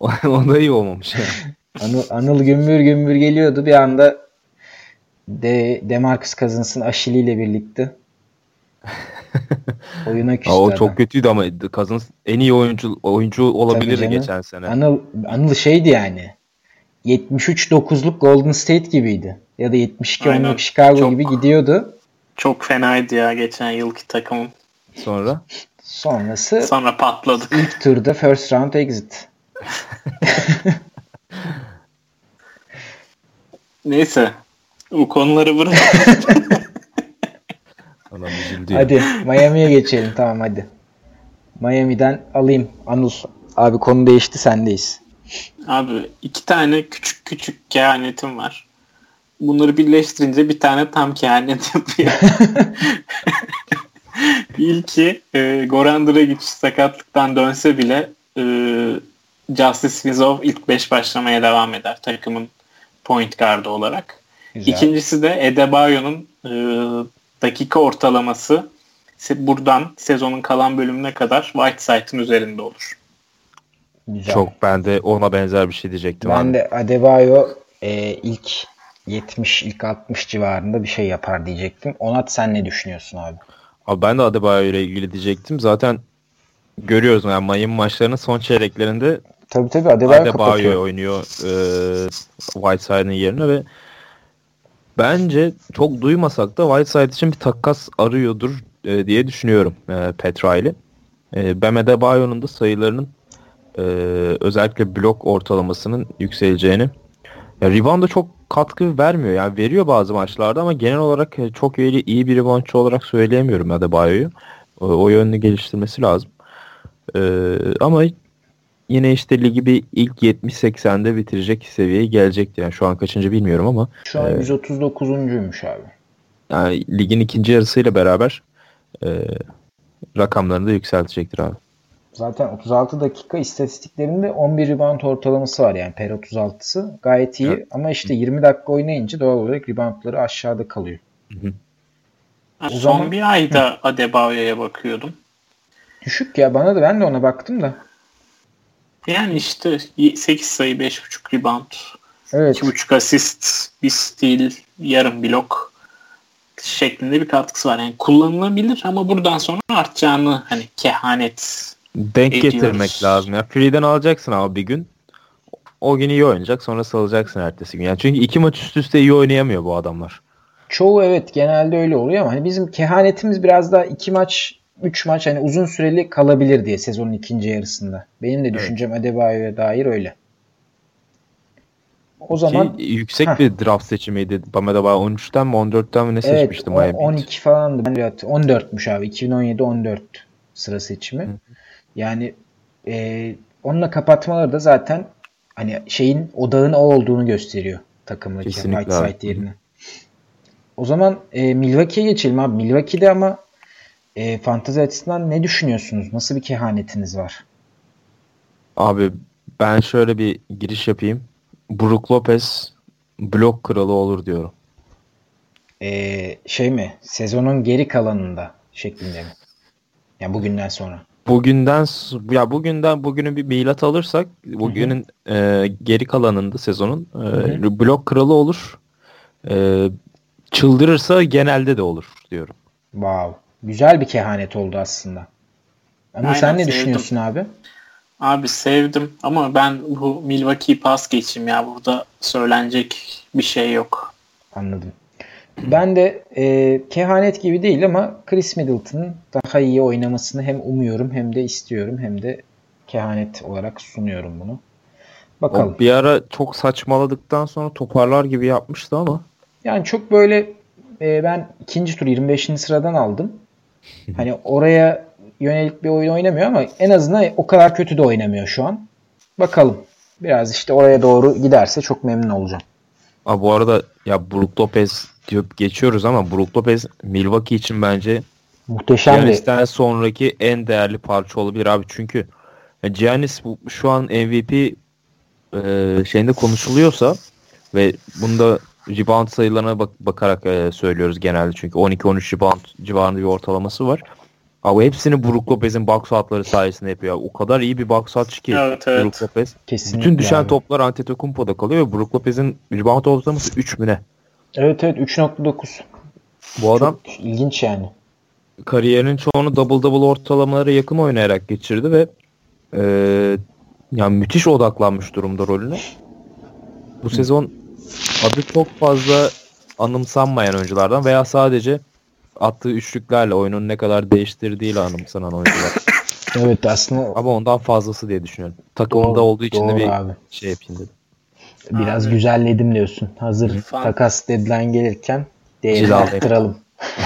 o, da iyi olmamış yani. Anıl, Anıl gümbür gümbür geliyordu. Bir anda de Demarcus Cousins'ın Aşili ile birlikte oyuna küstü o adam. çok kötüydü ama Cousins en iyi oyuncu oyuncu olabilirdi geçen sene. Anıl, Anıl şeydi yani 73-9'luk Golden State gibiydi. Ya da 72 Aynen. 10'luk Chicago Çok- gibi gidiyordu. Çok fenaydı ya geçen yılki takımın. Sonra Sonrası Sonra patladık. ilk turda first round exit. Neyse. Bu konuları bırak. adam üzüldü. ya. Hadi Miami'ye geçelim tamam hadi. Miami'den alayım Anıl. Abi konu değişti sendeyiz. Abi iki tane küçük küçük kehanetim var. Bunları birleştirince bir tane tam kehanet yapıyor. İlki e, Goran Dragic sakatlıktan dönse bile e, Justice Winslow ilk 5 başlamaya devam eder takımın point guardı olarak. Güzel. İkincisi de Edebayo'nun e, dakika ortalaması buradan sezonun kalan bölümüne kadar Whiteside'ın üzerinde olur. Güzel. Çok ben de ona benzer bir şey diyecektim Ben abi. de Adebayo e, ilk 70 ilk 60 civarında bir şey yapar diyecektim. Onat sen ne düşünüyorsun abi? Abi ben de Adebayo ile ilgili diyecektim. Zaten görüyoruz yani Miami maçlarının son çeyreklerinde Tabii tabii Adebayo, Adebayo oynuyor e, Whiteside'ın yerine ve bence çok duymasak da Whiteside için bir takas arıyordur e, diye düşünüyorum e, Petra'yla. E, Bam Adebayo'nun da sayılarının e, özellikle blok ortalamasının yükseleceğini ya rebound'a çok katkı vermiyor. Yani veriyor bazı maçlarda ama genel olarak e, çok iyi, iyi bir reboundçı olarak söyleyemiyorum Adebayo'yu. O, o yönünü geliştirmesi lazım. E, ama yine işte ligi bir ilk 70-80'de bitirecek seviyeye gelecekti. Yani şu an kaçıncı bilmiyorum ama Şu an 139'uncuymuş abi. yani ligin ikinci yarısıyla beraber e, rakamlarını da yükseltecektir abi. Zaten 36 dakika istatistiklerinde 11 rebound ortalaması var yani per 36'sı. Gayet iyi Evet. ama işte 20 dakika oynayınca doğal olarak reboundları aşağıda kalıyor. Ha, O son zaman- bir ayda Adebayo'ya bakıyordum. Düşük ya bana da ben de ona baktım da. Yani işte 8 sayı 5.5 rebound, Evet. 2.5 asist, bir steal, yarım blok şeklinde bir katkısı var. Yani kullanılabilir ama buradan sonra artacağını hani kehanet Denk Ediyoruz. getirmek lazım. Ya free'den alacaksın ama bir gün. O gün iyi oynayacak sonra salacaksın ertesi gün. Yani çünkü iki maç üst üste iyi oynayamıyor bu adamlar. Çoğu evet genelde öyle oluyor ama hani bizim kehanetimiz biraz daha iki maç, üç maç hani uzun süreli kalabilir diye sezonun ikinci yarısında. Benim de düşüncem Adebayo'ya dair öyle. O zaman Ki yüksek Heh. bir draft seçimiydi. Bam Adebayo 13'ten mi 14'ten mi ne evet seçmişti o- Miami? 12 falandı. Ben de hat- 14'müş abi. 2017 14 sıra seçimi. Yani e, onunla kapatmaları da zaten hani şeyin odağın o olduğunu gösteriyor takımdaki Kesinlikle Whiteside yerine. O zaman e, Milwaukee'ye geçelim abi. Milwaukee'de ama e, fantezi açısından ne düşünüyorsunuz? Nasıl bir kehanetiniz var? Abi ben şöyle bir giriş yapayım. Brook Lopez blok kralı olur diyorum. E, şey mi? Sezonun geri kalanında şeklinde mi? Yani bugünden sonra. Bugünden ya bugünden bugünün bir milat alırsak bugünün e, geri kalanında sezonun e, blok kralı olur. E, çıldırırsa genelde de olur diyorum. Wow. Güzel bir kehanet oldu aslında. Ama Aynen, sen ne sevdim. düşünüyorsun abi? Abi sevdim ama ben bu Milwaukee pas geçeyim ya burada söylenecek bir şey yok. Anladım. Ben de e, kehanet gibi değil ama Chris Middleton'ın daha iyi oynamasını hem umuyorum hem de istiyorum hem de kehanet olarak sunuyorum bunu. Bakalım. O bir ara çok saçmaladıktan sonra toparlar gibi yapmıştı ama Yani çok böyle e, ben ikinci tur 25. sıradan aldım. Hani oraya yönelik bir oyun oynamıyor ama en azından o kadar kötü de oynamıyor şu an. Bakalım. Biraz işte oraya doğru giderse çok memnun olacağım. Abi bu arada ya Brook Lopez diyor geçiyoruz ama Brook Lopez Milwaukee için bence Muhteşem bir Giannis'ten sonraki en değerli parça olabilir abi çünkü Giannis bu, şu an MVP e, şeyinde konuşuluyorsa ve bunda rebound sayılarına bak- bakarak e, söylüyoruz genelde çünkü 12-13 rebound civarında bir ortalaması var. Abi hepsini Brook Lopez'in box outları sayesinde yapıyor. O kadar iyi bir box outçı ki Evet, evet. Brook Lopez. kesinlikle. Bütün düşen abi. toplar Antetokounmpo'da kalıyor ve Brook Lopez'in rebound ortalaması 3 mü ne? Evet evet 3.9. Bu adam Çok ilginç yani. kariyerinin çoğunu double double ortalamalara yakın oynayarak geçirdi ve e, yani müthiş odaklanmış durumda rolüne. Bu sezon adı çok fazla anımsanmayan oyunculardan veya sadece attığı üçlüklerle oyunun ne kadar değiştirdiğiyle anımsanan oyuncular. Evet aslında Ama ondan fazlası diye düşünüyorum. Takımında Doğru, olduğu için de doğru bir abi. şey yapayım dedim. Biraz Abi. güzelledim diyorsun. Hazır Fan- takas deadline gelirken değerini arttıralım.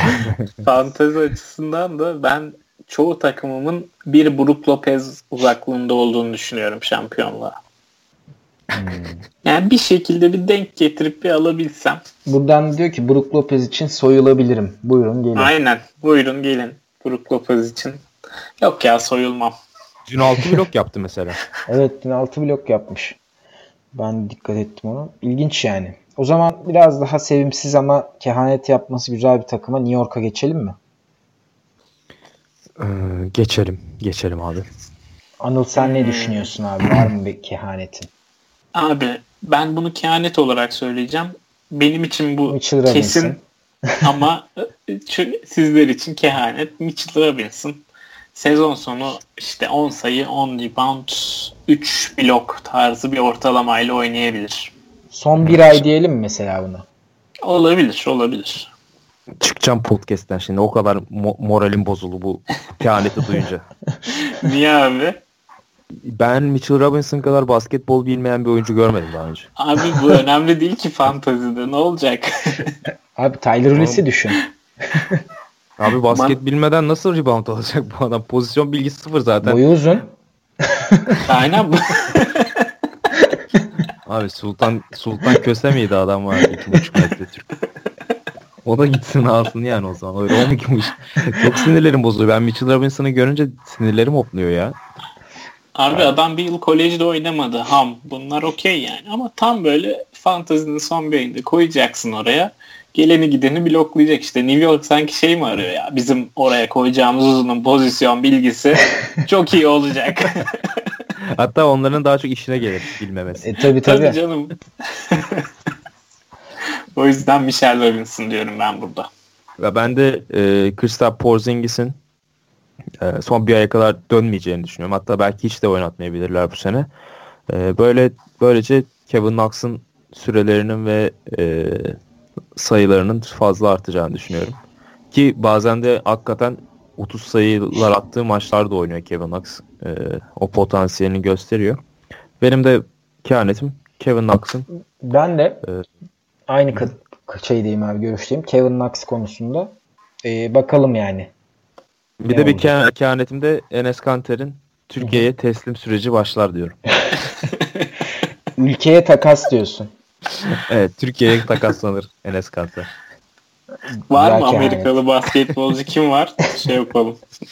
Fantezi açısından da ben çoğu takımımın bir Brook Lopez uzaklığında olduğunu düşünüyorum şampiyonluğa. Yani bir şekilde bir denk getirip bir alabilsem. Buradan diyor ki Brook Lopez için soyulabilirim. Buyurun gelin. Aynen. Buyurun gelin Brook Lopez için. Yok ya soyulmam. Dün 6 blok yaptı mesela. Evet dün 6 blok yapmış. Ben dikkat ettim ona. İlginç yani. O zaman biraz daha sevimsiz ama kehanet yapması güzel bir takıma New York'a geçelim mi? Ee, geçelim. Geçelim abi. Anıl sen ne düşünüyorsun abi? Var mı bir kehanetin? Abi ben bunu kehanet olarak söyleyeceğim. Benim için bu Mitchell kesin ama e, sizler için kehanet. Mitchell Robinson sezon sonu işte 10 sayı, 10 rebound, 3 blok tarzı bir ortalamayla oynayabilir. Son bir ay diyelim mi mesela buna? Olabilir, olabilir. Çıkacağım podcast'ten şimdi. O kadar mo- moralim bozuldu bu kehaneti duyunca. Niye abi? Ben Mitchell Robinson kadar basketbol bilmeyen bir oyuncu görmedim daha önce. Abi bu önemli değil ki fantazide. Ne olacak? Abi Tyler Ulis'i düşün. Abi basket bilmeden nasıl rebound alacak bu adam? Pozisyon bilgisi sıfır zaten. Boyu uzun. Aynen bu. Abi Sultan Sultan Köse miydi adam var? 2,5 metre Türk. O da gitsin alsın yani o zaman. Öyle 12,5. Çok sinirlerim bozuluyor. Ben Mitchell Robinson'ı görünce sinirlerim hopluyor ya. Abi adam bir yıl kolejde oynamadı. Ham. Bunlar okey yani. Ama tam böyle fantazinin son bir ayında koyacaksın oraya. Geleni gideni bloklayacak işte. New York sanki şey mi arıyor ya? Bizim oraya koyacağımız uzunun pozisyon bilgisi çok iyi olacak. Hatta onların daha çok işine gelir bilmemesi. E tabi Tabii tabi. canım. o yüzden Michelle Robinson diyorum ben burada. Ve ben de e, Kristaps Porzingis'in e, son bir aya kadar dönmeyeceğini düşünüyorum. Hatta belki hiç de oynatmayabilirler bu sene. E, böyle böylece Kevin Knox'ın sürelerinin ve e, sayılarının fazla artacağını düşünüyorum. Ki bazen de hakikaten 30 sayılar attığı maçlarda oynuyor Kevin Knox. E, o potansiyelini gösteriyor. Benim de kehanetim Kevin Knox'ın Ben de Evet. aynı ka- şeydeyim abi görüşteyim. Kevin Knox konusunda. Ee, bakalım yani. Bir Ne de bir ke- kehanetim de Enes Kanter'in Türkiye'ye teslim süreci başlar diyorum. Ülkeye takas diyorsun. evet Türkiye'ye takaslanır Enes Kanser. Var mı Amerikalı basketbolcu kim var? Şey yapalım.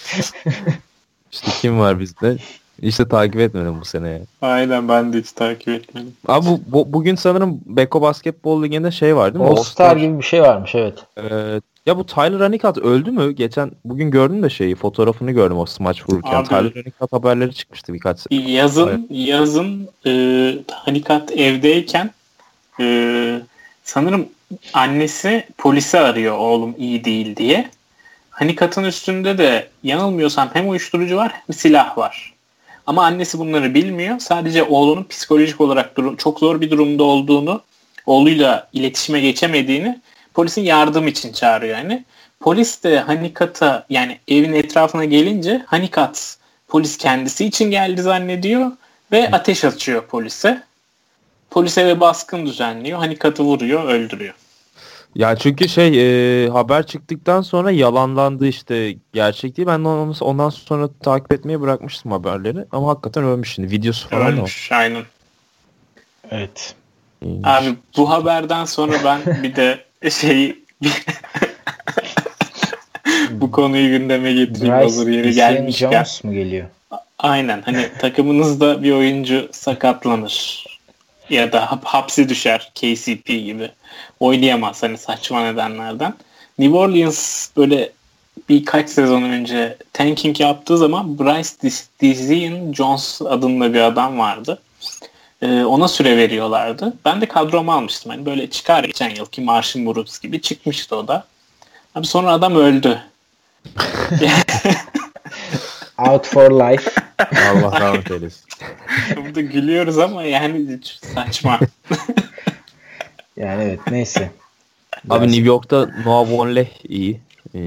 İşte kim var bizde? İşte takip etmedim bu sene. Yani. Aynen ben de hiç takip etmedim. Abi bu, bu bugün sanırım Beko Basketbol Ligi'nde şey var değil mi? All Star gibi bir şey varmış evet. Ee, ya bu Tyler Anikat öldü mü? Geçen bugün gördüm de şeyi fotoğrafını gördüm o smaç vururken. Abi, Tyler Anikat haberleri çıkmıştı birkaç Yazın evet. yazın e, Anikat evdeyken e, sanırım annesi polisi arıyor oğlum iyi değil diye. Hanikat'ın üstünde de yanılmıyorsam hem uyuşturucu var hem silah var. Ama annesi bunları bilmiyor. Sadece oğlunun psikolojik olarak durum, çok zor bir durumda olduğunu, oğluyla iletişime geçemediğini polisin yardım için çağırıyor yani. Polis de Hanikat'a yani evin etrafına gelince Hanikat polis kendisi için geldi zannediyor ve ateş açıyor polise. Polis eve baskın düzenliyor. Hanikat'ı vuruyor, öldürüyor. Ya çünkü şey e, haber çıktıktan sonra yalanlandı işte gerçek değil. Ben onu, ondan sonra takip etmeyi bırakmıştım haberleri. Ama hakikaten ölmüş şimdi. Videosu falan ölmüş, da aynen. Evet. Abi bu haberden sonra ben bir de şey bu konuyu gündeme getireyim Bryce hazır yeri gelmişken. Jones mu geliyor? Aynen hani takımınızda bir oyuncu sakatlanır ya da hapse düşer KCP gibi oynayamaz hani saçma nedenlerden. New Orleans böyle birkaç sezon önce tanking yaptığı zaman Bryce Dizian Jones adında bir adam vardı. Ee, ona süre veriyorlardı. Ben de kadroma almıştım. Hani böyle çıkar geçen yılki Marshall Brooks gibi çıkmıştı o da. Abi sonra adam öldü. Out for life. Allah rahmet eylesin. Burada gülüyoruz ama yani saçma. yani evet neyse. Abi New York'ta Noah Vonleh iyi. E,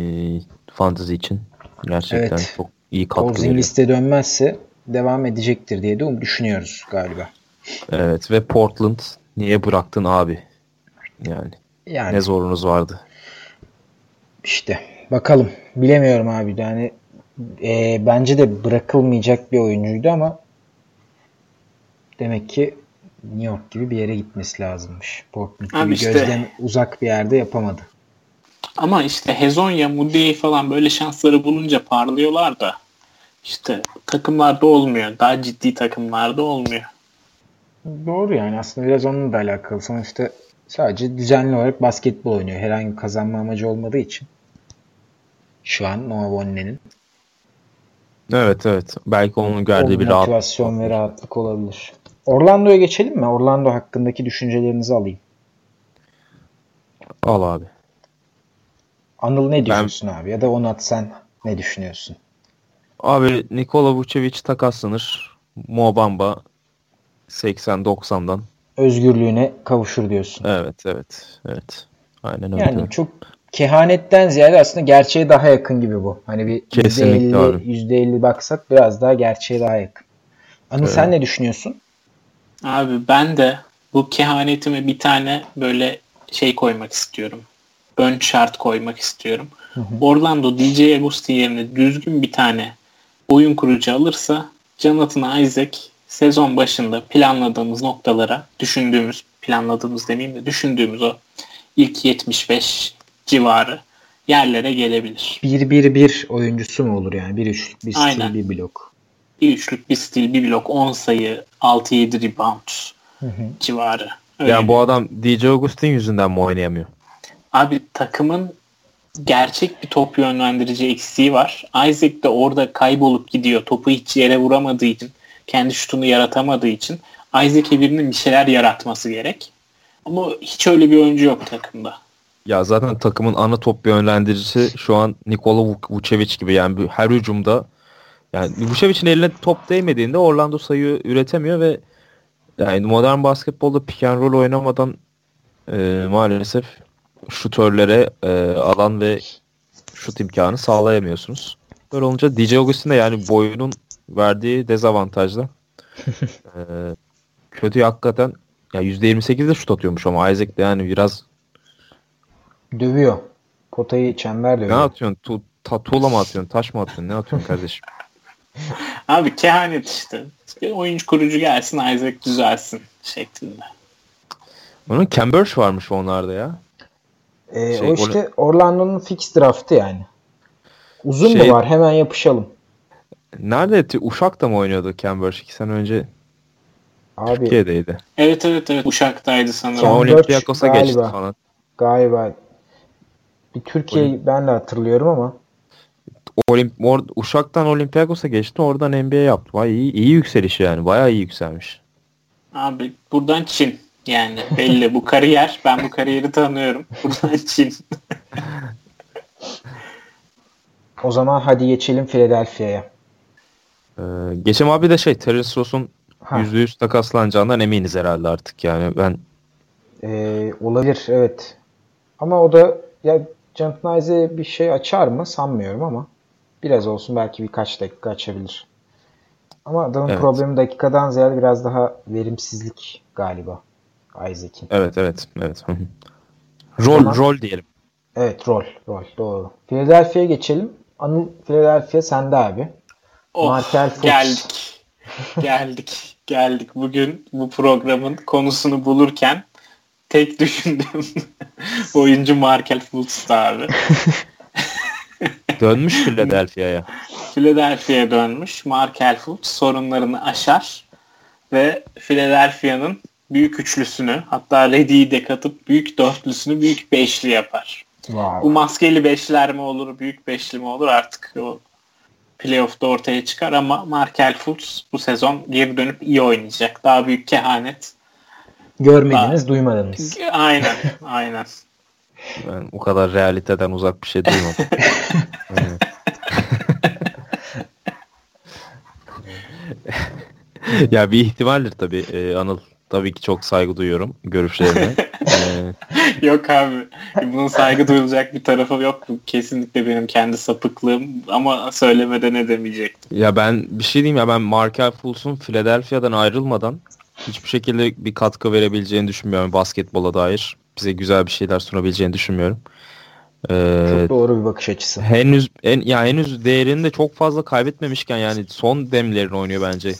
fantasy için. Gerçekten evet. çok iyi katkı veriyor. liste dönmezse devam edecektir diye de um düşünüyoruz galiba. Evet ve Portland niye bıraktın abi? Yani, yani ne zorunuz vardı? İşte bakalım. Bilemiyorum abi. Yani e, bence de bırakılmayacak bir oyuncuydu ama demek ki New York gibi bir yere gitmesi lazımmış. Portland gibi işte, gözden uzak bir yerde yapamadı. Ama işte Hezonya, Moody falan böyle şansları bulunca parlıyorlar da işte takımlarda olmuyor. Daha ciddi takımlarda olmuyor. Doğru yani aslında biraz onunla da alakalı. Sonuçta sadece düzenli olarak basketbol oynuyor. Herhangi kazanma amacı olmadığı için. Şu an Noah Vonne'nin. Evet evet. Belki onun gördüğü bir rahat. Motivasyon ve rahatlık olabilir. Orlando'ya geçelim mi? Orlando hakkındaki düşüncelerinizi alayım. Al abi. Anıl ne diyorsun ben... abi? Ya da Onat sen ne düşünüyorsun? Abi Nikola Vucevic takaslanır. Mobamba 80-90'dan. Özgürlüğüne kavuşur diyorsun. Evet evet. Evet. Aynen öyle. Yani çok kehanetten ziyade aslında gerçeğe daha yakın gibi bu. Hani bir Kesinlikle %50, abi. %50 baksak biraz daha gerçeğe daha yakın. Anıl evet. sen ne düşünüyorsun? Abi ben de bu kehanetime bir tane böyle şey koymak istiyorum. Ön şart koymak istiyorum. Hı hı. Orlando DJ Agusti yerine düzgün bir tane oyun kurucu alırsa Jonathan Isaac sezon başında planladığımız noktalara düşündüğümüz planladığımız demeyeyim de düşündüğümüz o ilk 75 civarı yerlere gelebilir. 1-1-1 oyuncusu mu olur yani? Bir üçlük, bir stil, Aynen. bir blok. Bir üçlük, bir stil, bir blok, 10 sayı, 6-7 rebound hı hı. civarı. Öyle yani bu adam DJ Augustin yüzünden mi oynayamıyor? Abi takımın gerçek bir top yönlendirici eksiği var. Isaac de orada kaybolup gidiyor. Topu hiç yere vuramadığı için, kendi şutunu yaratamadığı için Isaac'e birinin bir şeyler yaratması gerek. Ama hiç öyle bir oyuncu yok takımda. Ya zaten takımın ana top yönlendiricisi şu an Nikola Vucevic gibi yani her hücumda yani Vucevic'in eline top değmediğinde Orlando sayı üretemiyor ve yani modern basketbolda pick and roll oynamadan e, maalesef şutörlere e, alan ve şut imkanı sağlayamıyorsunuz. Böyle olunca DJ Augustin de yani boyunun verdiği dezavantajla e, kötü hakikaten ya %28 de şut atıyormuş ama Isaac de yani biraz Dövüyor. Potayı çember dövüyor. Ne atıyorsun? Tu, ta, tuğla mı atıyorsun? Taş mı atıyorsun? Ne atıyorsun kardeşim? Abi kehanet işte. Oyuncu kurucu gelsin Isaac düzelsin şeklinde. Onun Cambridge varmış onlarda ya. Ee, şey, o işte Orlando'nun fix draftı yani. Uzun şey, mu var? Hemen yapışalım. Nerede? Uşak'ta mı oynuyordu Cambridge? iki sene önce Abi, Türkiye'deydi. Evet evet evet Uşak'taydı sanırım. Sonra Olympiakos'a geçti falan. Galiba. Bir Türkiye Olim... ben de hatırlıyorum ama. Olimp or, Uşak'tan Olympiakos'a geçti. Oradan NBA yaptı. Vay iyi, iyi yükseliş yani. Bayağı iyi yükselmiş. Abi buradan Çin. Yani belli bu kariyer. Ben bu kariyeri tanıyorum. Buradan Çin. o zaman hadi geçelim Philadelphia'ya. Ee, geçem abi de şey Terence Ross'un %100 takaslanacağından eminiz herhalde artık yani ben ee, olabilir evet ama o da ya Isaac bir şey açar mı sanmıyorum ama biraz olsun belki birkaç dakika açabilir. Ama adamın evet. problemi dakikadan ziyade biraz daha verimsizlik galiba Isaac'in. Evet evet evet. rol zaman, rol diyelim. Evet rol rol doğru. Philadelphia'ya geçelim. Anıl Philadelphia sende abi. Oh, Markel Fultz. Geldik. geldik. Geldik. Bugün bu programın konusunu bulurken tek düşündüğüm oyuncu Markel Fultz'tu abi. dönmüş Philadelphia'ya. Philadelphia'ya dönmüş. Markel Fultz sorunlarını aşar ve Philadelphia'nın büyük üçlüsünü hatta Reddy'yi de katıp büyük dörtlüsünü büyük beşli yapar. Wow. Bu maskeli beşler mi olur, büyük beşli mi olur artık o playoff'ta ortaya çıkar ama Markel Fultz bu sezon geri dönüp iyi oynayacak. Daha büyük kehanet. Görmediniz, Daha... duymadınız. Aynen, aynen. Ben o kadar realiteden uzak bir şey duymadım. ya bir ihtimaldir tabii ee, Anıl. Tabii ki çok saygı duyuyorum görüşlerine. ee... yok abi. Bunun saygı duyulacak bir tarafı yok. Kesinlikle benim kendi sapıklığım ama söylemeden ne demeyecektim. Ya ben bir şey diyeyim ya ben Markel Fultz'un Philadelphia'dan ayrılmadan hiçbir şekilde bir katkı verebileceğini düşünmüyorum basketbola dair. Bize güzel bir şeyler sunabileceğini düşünmüyorum. Ee, çok doğru bir bakış açısı. Henüz en ya henüz değerini de çok fazla kaybetmemişken yani son demlerini oynuyor bence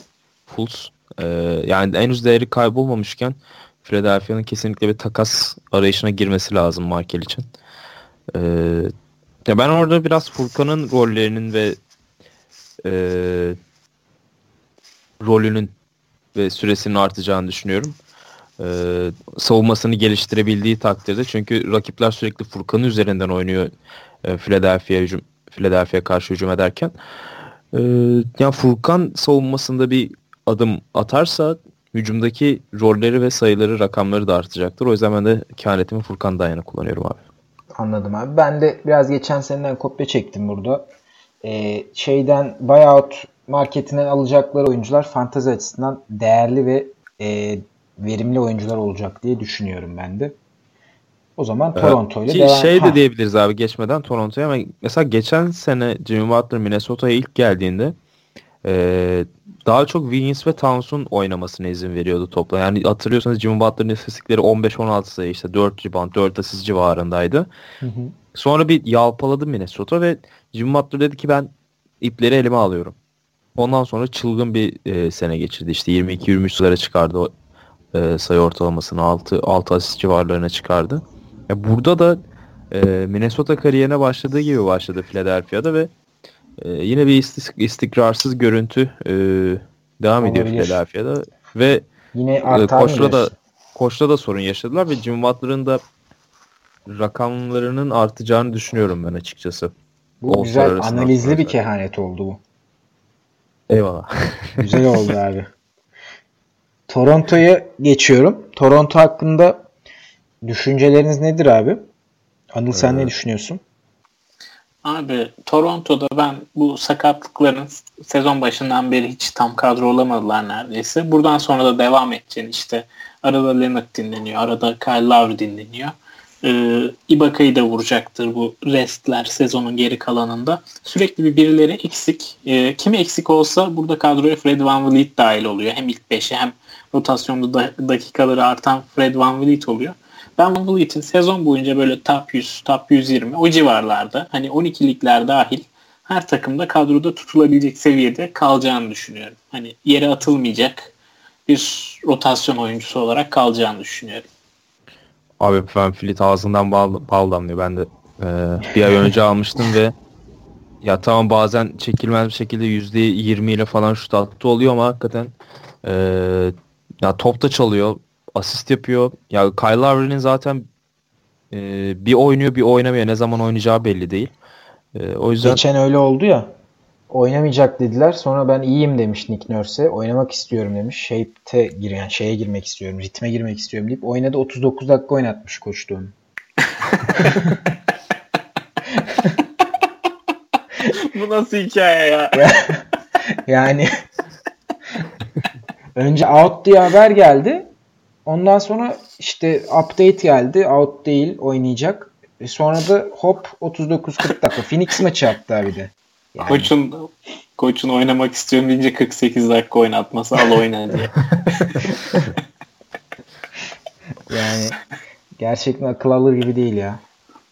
Fultz. Ee, yani henüz değeri kaybolmamışken Philadelphia'nın kesinlikle bir takas arayışına girmesi lazım Markel için. Ee, ya ben orada biraz Furkan'ın rollerinin ve e, rolünün ve süresinin artacağını düşünüyorum. Ee, savunmasını geliştirebildiği takdirde çünkü rakipler sürekli Furkan'ın üzerinden oynuyor e, Philadelphia hücum Philadelphia karşı hücum ederken. Ee, yani Furkan savunmasında bir adım atarsa hücumdaki rolleri ve sayıları rakamları da artacaktır. O yüzden ben de kehanetimi Furkan Dayan'a kullanıyorum abi. Anladım abi. Ben de biraz geçen seneden kopya çektim burada. Ee, şeyden buyout marketinden alacakları oyuncular fantezi açısından değerli ve e, verimli oyuncular olacak diye düşünüyorum ben de. O zaman Toronto ile devam. Şey de diyebiliriz abi geçmeden Toronto'ya ama mesela geçen sene Jimmy Butler Minnesota'ya ilk geldiğinde e, daha çok Wiggins ve Towns'un oynamasına izin veriyordu topla. Yani hatırlıyorsanız Jimmy Butler'ın istatistikleri 15-16 sayı işte 4 rebound 4 asist civarındaydı. Hı hı. Sonra bir yalpaladı Minnesota ve Jimmy Butler dedi ki ben ipleri elime alıyorum. Ondan sonra çılgın bir e, sene geçirdi. İşte 22-23 sayılara çıkardı o e, sayı ortalamasını 6 6 asist civarlarına çıkardı. Ya burada da e, Minnesota kariyerine başladığı gibi başladı Philadelphia'da ve ee, yine bir istikrarsız görüntü e, devam Olabilir. ediyor Philadelphia'da ve yine e, koçla da koçla da sorun yaşadılar ve Jim Butler'ın da rakamlarının artacağını düşünüyorum ben açıkçası. Bu güzel analizli bir kehanet oldu bu. Eyvallah. güzel oldu abi. Toronto'ya geçiyorum. Toronto hakkında düşünceleriniz nedir abi? Anıl sen ee, ne düşünüyorsun? Abi Toronto'da ben bu sakatlıkların sezon başından beri hiç tam kadro olamadılar neredeyse. Buradan sonra da devam edeceğini işte arada Leonard dinleniyor, arada Kyle Lowry dinleniyor. Ee, Ibaka'yı da vuracaktır bu restler sezonun geri kalanında. Sürekli bir birileri eksik. Ee, kimi eksik olsa burada kadroya Fred Van Vliet dahil oluyor. Hem ilk beşi hem rotasyonda da, dakikaları artan Fred Van Vliet oluyor. Ben Van Vliet'in sezon boyunca böyle top 100, top 120 o civarlarda hani 12'likler dahil her takımda kadroda tutulabilecek seviyede kalacağını düşünüyorum. Hani yere atılmayacak bir rotasyon oyuncusu olarak kalacağını düşünüyorum. Abi Van Fleet ağzından bal, bal damlıyor. Ben de e, bir ay önce almıştım ve ya tamam bazen çekilmez bir şekilde %20 ile falan şut attı oluyor ama hakikaten e, ya topta çalıyor, asist yapıyor. Ya Kyle Lowry'nin zaten e, bir oynuyor bir oynamıyor. Ne zaman oynayacağı belli değil. E, o yüzden Geçen öyle oldu ya. Oynamayacak dediler. Sonra ben iyiyim demiş Nick Nurse. Oynamak istiyorum demiş. Shape'te gir yani şeye girmek istiyorum. Ritme girmek istiyorum deyip oynadı. 39 dakika oynatmış koçtu onu. Bu nasıl hikaye ya? yani önce out diye haber geldi. Ondan sonra işte update geldi. Out değil oynayacak. E sonra da hop 39-40 dakika. Phoenix maçı hatta bir de. Yani. Koçun koçun oynamak istiyorum deyince 48 dakika oynatması al oyna diye. yani gerçekten akıl alır gibi değil ya.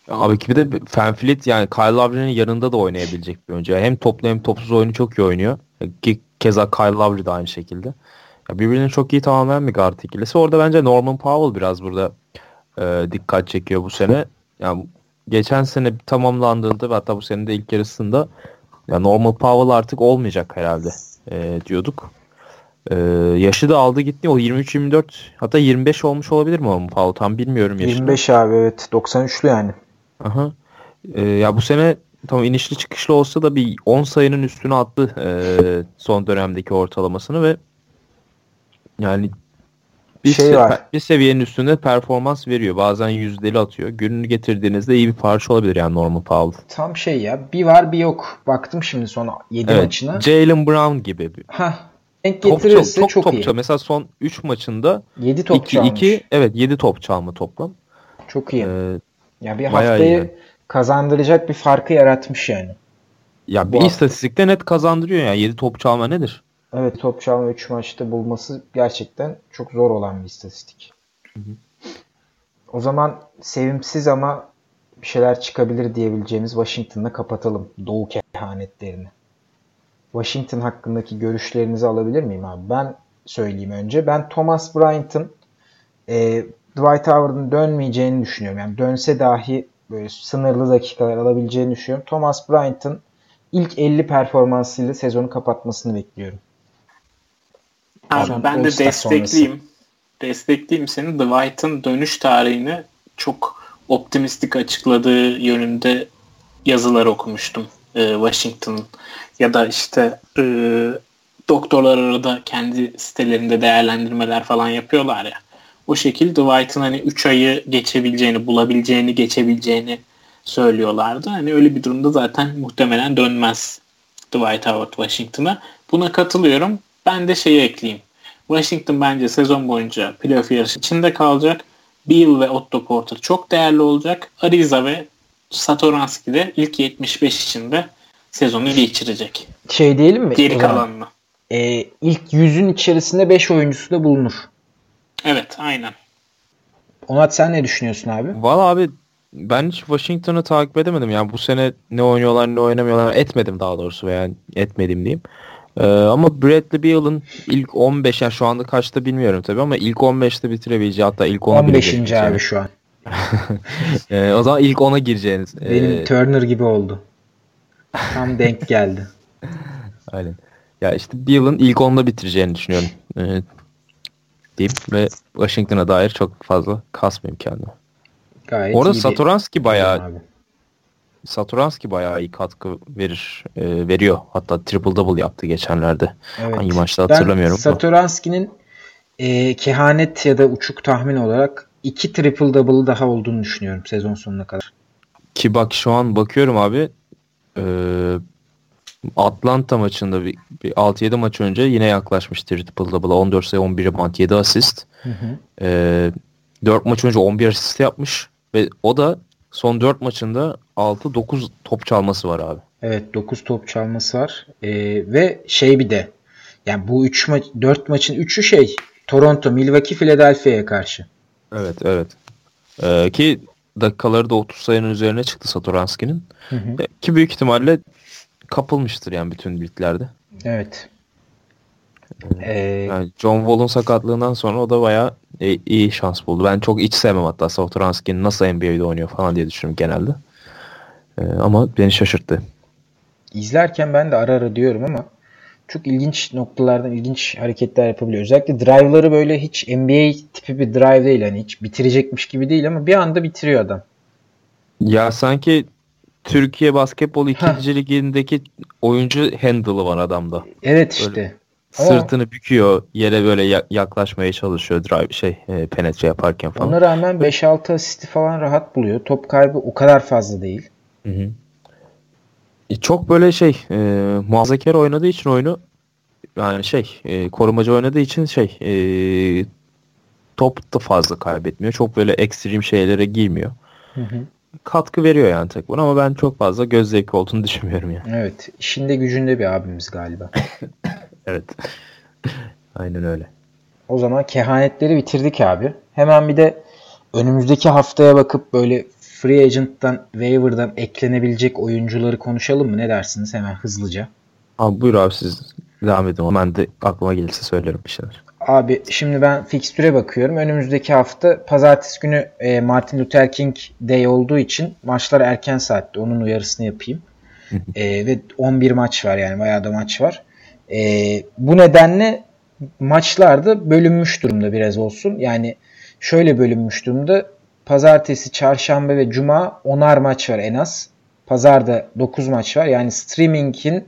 Abi ki bir de Fanfleet yani Kyle Lowry'nin yanında da oynayabilecek bir oyuncu. Hem toplu hem topsuz oyunu çok iyi oynuyor. Ki keza Kyle Lowry de aynı şekilde. Ya birbirini çok iyi tamamlayan bir guard ikilisi. Orada bence Norman Powell biraz burada e, dikkat çekiyor bu sene. Yani geçen sene tamamlandığında ve hatta bu sene de ilk yarısında ya Norman Powell artık olmayacak herhalde e, diyorduk. E, yaşı da aldı gitti. O 23-24 hatta 25 olmuş olabilir mi Norman Powell? Tam bilmiyorum yaşını. 25 abi evet. 93'lü yani. Aha. E, ya bu sene tam inişli çıkışlı olsa da bir 10 sayının üstüne attı e, son dönemdeki ortalamasını ve yani bir, şey var. bir seviyenin üstünde performans veriyor. Bazen yüzdeli atıyor. Gününü getirdiğinizde iyi bir parça olabilir yani Norman Powell. Tam şey ya. Bir var bir yok. Baktım şimdi son 7 evet, maçına. Jalen Brown gibi. Ha. Denk getirirse çok, çok, çok iyi. Top Mesela son 3 maçında 7 top 2, çalmış. 2, evet 7 top çalma toplam. Çok iyi. Ee, ya bir haftayı yani. kazandıracak bir farkı yaratmış yani. Ya bir istatistikte net kazandırıyor yani 7 top çalma nedir? Evet top çalma 3 maçta bulması gerçekten çok zor olan bir istatistik. Hı hı. O zaman sevimsiz ama bir şeyler çıkabilir diyebileceğimiz Washington'la kapatalım Doğu kehanetlerini. Washington hakkındaki görüşlerinizi alabilir miyim abi? Ben söyleyeyim önce. Ben Thomas Bryant'ın e, Dwight Howard'ın dönmeyeceğini düşünüyorum. Yani dönse dahi böyle sınırlı dakikalar alabileceğini düşünüyorum. Thomas Bryant'ın ilk 50 performansıyla sezonu kapatmasını bekliyorum. Abi, ben de destekleyeyim. Sonrası. Destekleyeyim seni. Dwight'ın dönüş tarihini çok optimistik açıkladığı yönünde yazılar okumuştum. Ee, Washington ya da işte e, doktorlar arada kendi sitelerinde değerlendirmeler falan yapıyorlar ya. O şekilde Dwight'ın hani 3 ayı geçebileceğini, bulabileceğini, geçebileceğini söylüyorlardı. Hani öyle bir durumda zaten muhtemelen dönmez Dwight Howard Washington'a. Buna katılıyorum. Ben de şeyi ekleyeyim. Washington bence sezon boyunca playoff yarışı içinde kalacak. Beal ve Otto Porter çok değerli olacak. Ariza ve Satoranski de ilk 75 içinde sezonu geçirecek. Şey diyelim mi? Geri kalanını. E, ilk yüzün içerisinde 5 oyuncusu da bulunur. Evet aynen. Onat sen ne düşünüyorsun abi? Valla abi ben hiç Washington'ı takip edemedim. Yani bu sene ne oynuyorlar ne oynamıyorlar etmedim daha doğrusu veya etmedim diyeyim. Ee, ama Bradley Beal'ın ilk 15 yani şu anda kaçta bilmiyorum tabii ama ilk 15'te bitirebileceği hatta ilk 10'a 15. abi şu an. ee, o zaman ilk 10'a gireceğiniz. Benim ee... Turner gibi oldu. Tam denk geldi. Aynen. Ya işte Beal'ın ilk 10'da bitireceğini düşünüyorum. Ee, diyeyim ve Washington'a dair çok fazla kasmayayım kendime. Gayet Orada Satoranski bayağı abi. Satoranski bayağı iyi katkı verir e, veriyor. Hatta triple double yaptı geçenlerde. Evet. Hangi maçta hatırlamıyorum. Ben Satoranski'nin e, kehanet ya da uçuk tahmin olarak iki triple double daha olduğunu düşünüyorum sezon sonuna kadar. Ki bak şu an bakıyorum abi e, Atlanta maçında bir, bir 6-7 maç önce yine yaklaşmıştı triple double'a. 14 sayı 11 rebound 7 asist. Hı hı. E, 4 maç önce 11 asist yapmış ve o da son 4 maçında 6-9 top çalması var abi. Evet 9 top çalması var. Ee, ve şey bir de yani bu 3 maç 4 maçın 3'ü şey Toronto, Milwaukee, Philadelphia'ya karşı. Evet evet. Ee, ki dakikaları da 30 sayının üzerine çıktı Satoranski'nin. Ki büyük ihtimalle kapılmıştır yani bütün liglerde. Evet. Ee, yani John Wall'un sakatlığından sonra o da bayağı e, iyi şans buldu. Ben çok hiç sevmem hatta Satoranski'nin nasıl NBA'de oynuyor falan diye düşünüyorum genelde. Ee, ama beni şaşırttı. İzlerken ben de ara ara diyorum ama çok ilginç noktalardan ilginç hareketler yapabiliyor. Özellikle drive'ları böyle hiç NBA tipi bir drive değil. Hani hiç bitirecekmiş gibi değil ama bir anda bitiriyor adam. Ya sanki Türkiye Basketbol 2. ligindeki oyuncu handle'ı var adamda. Evet işte. Böyle sırtını büküyor, yere böyle yaklaşmaya çalışıyor drive şey e, penetre yaparken falan. Ona rağmen 5-6 asisti falan rahat buluyor. Top kaybı o kadar fazla değil. Hı hı. E, çok böyle şey e, muhafazakar oynadığı için oyunu yani şey e, korumacı oynadığı için şey e, top da fazla kaybetmiyor. Çok böyle ekstrem şeylere girmiyor. Hı hı. Katkı veriyor yani tek bunu ama ben çok fazla göz zevki olduğunu düşünmüyorum yani. Evet. işinde gücünde bir abimiz galiba. evet. Aynen öyle. O zaman kehanetleri bitirdik abi. Hemen bir de önümüzdeki haftaya bakıp böyle free agent'tan, waiver'dan eklenebilecek oyuncuları konuşalım mı? Ne dersiniz hemen hızlıca? Abi buyur abi siz devam edin. Ben de aklıma gelirse söylerim bir şeyler. Abi şimdi ben fikstüre bakıyorum. Önümüzdeki hafta pazartesi günü e, Martin Luther King Day olduğu için maçlar erken saatte. Onun uyarısını yapayım. e, ve 11 maç var yani bayağı da maç var. E, bu nedenle maçlarda bölünmüş durumda biraz olsun. Yani şöyle bölünmüş durumda. Pazartesi, çarşamba ve cuma 10'ar maç var en az. Pazarda 9 maç var. Yani streaming'in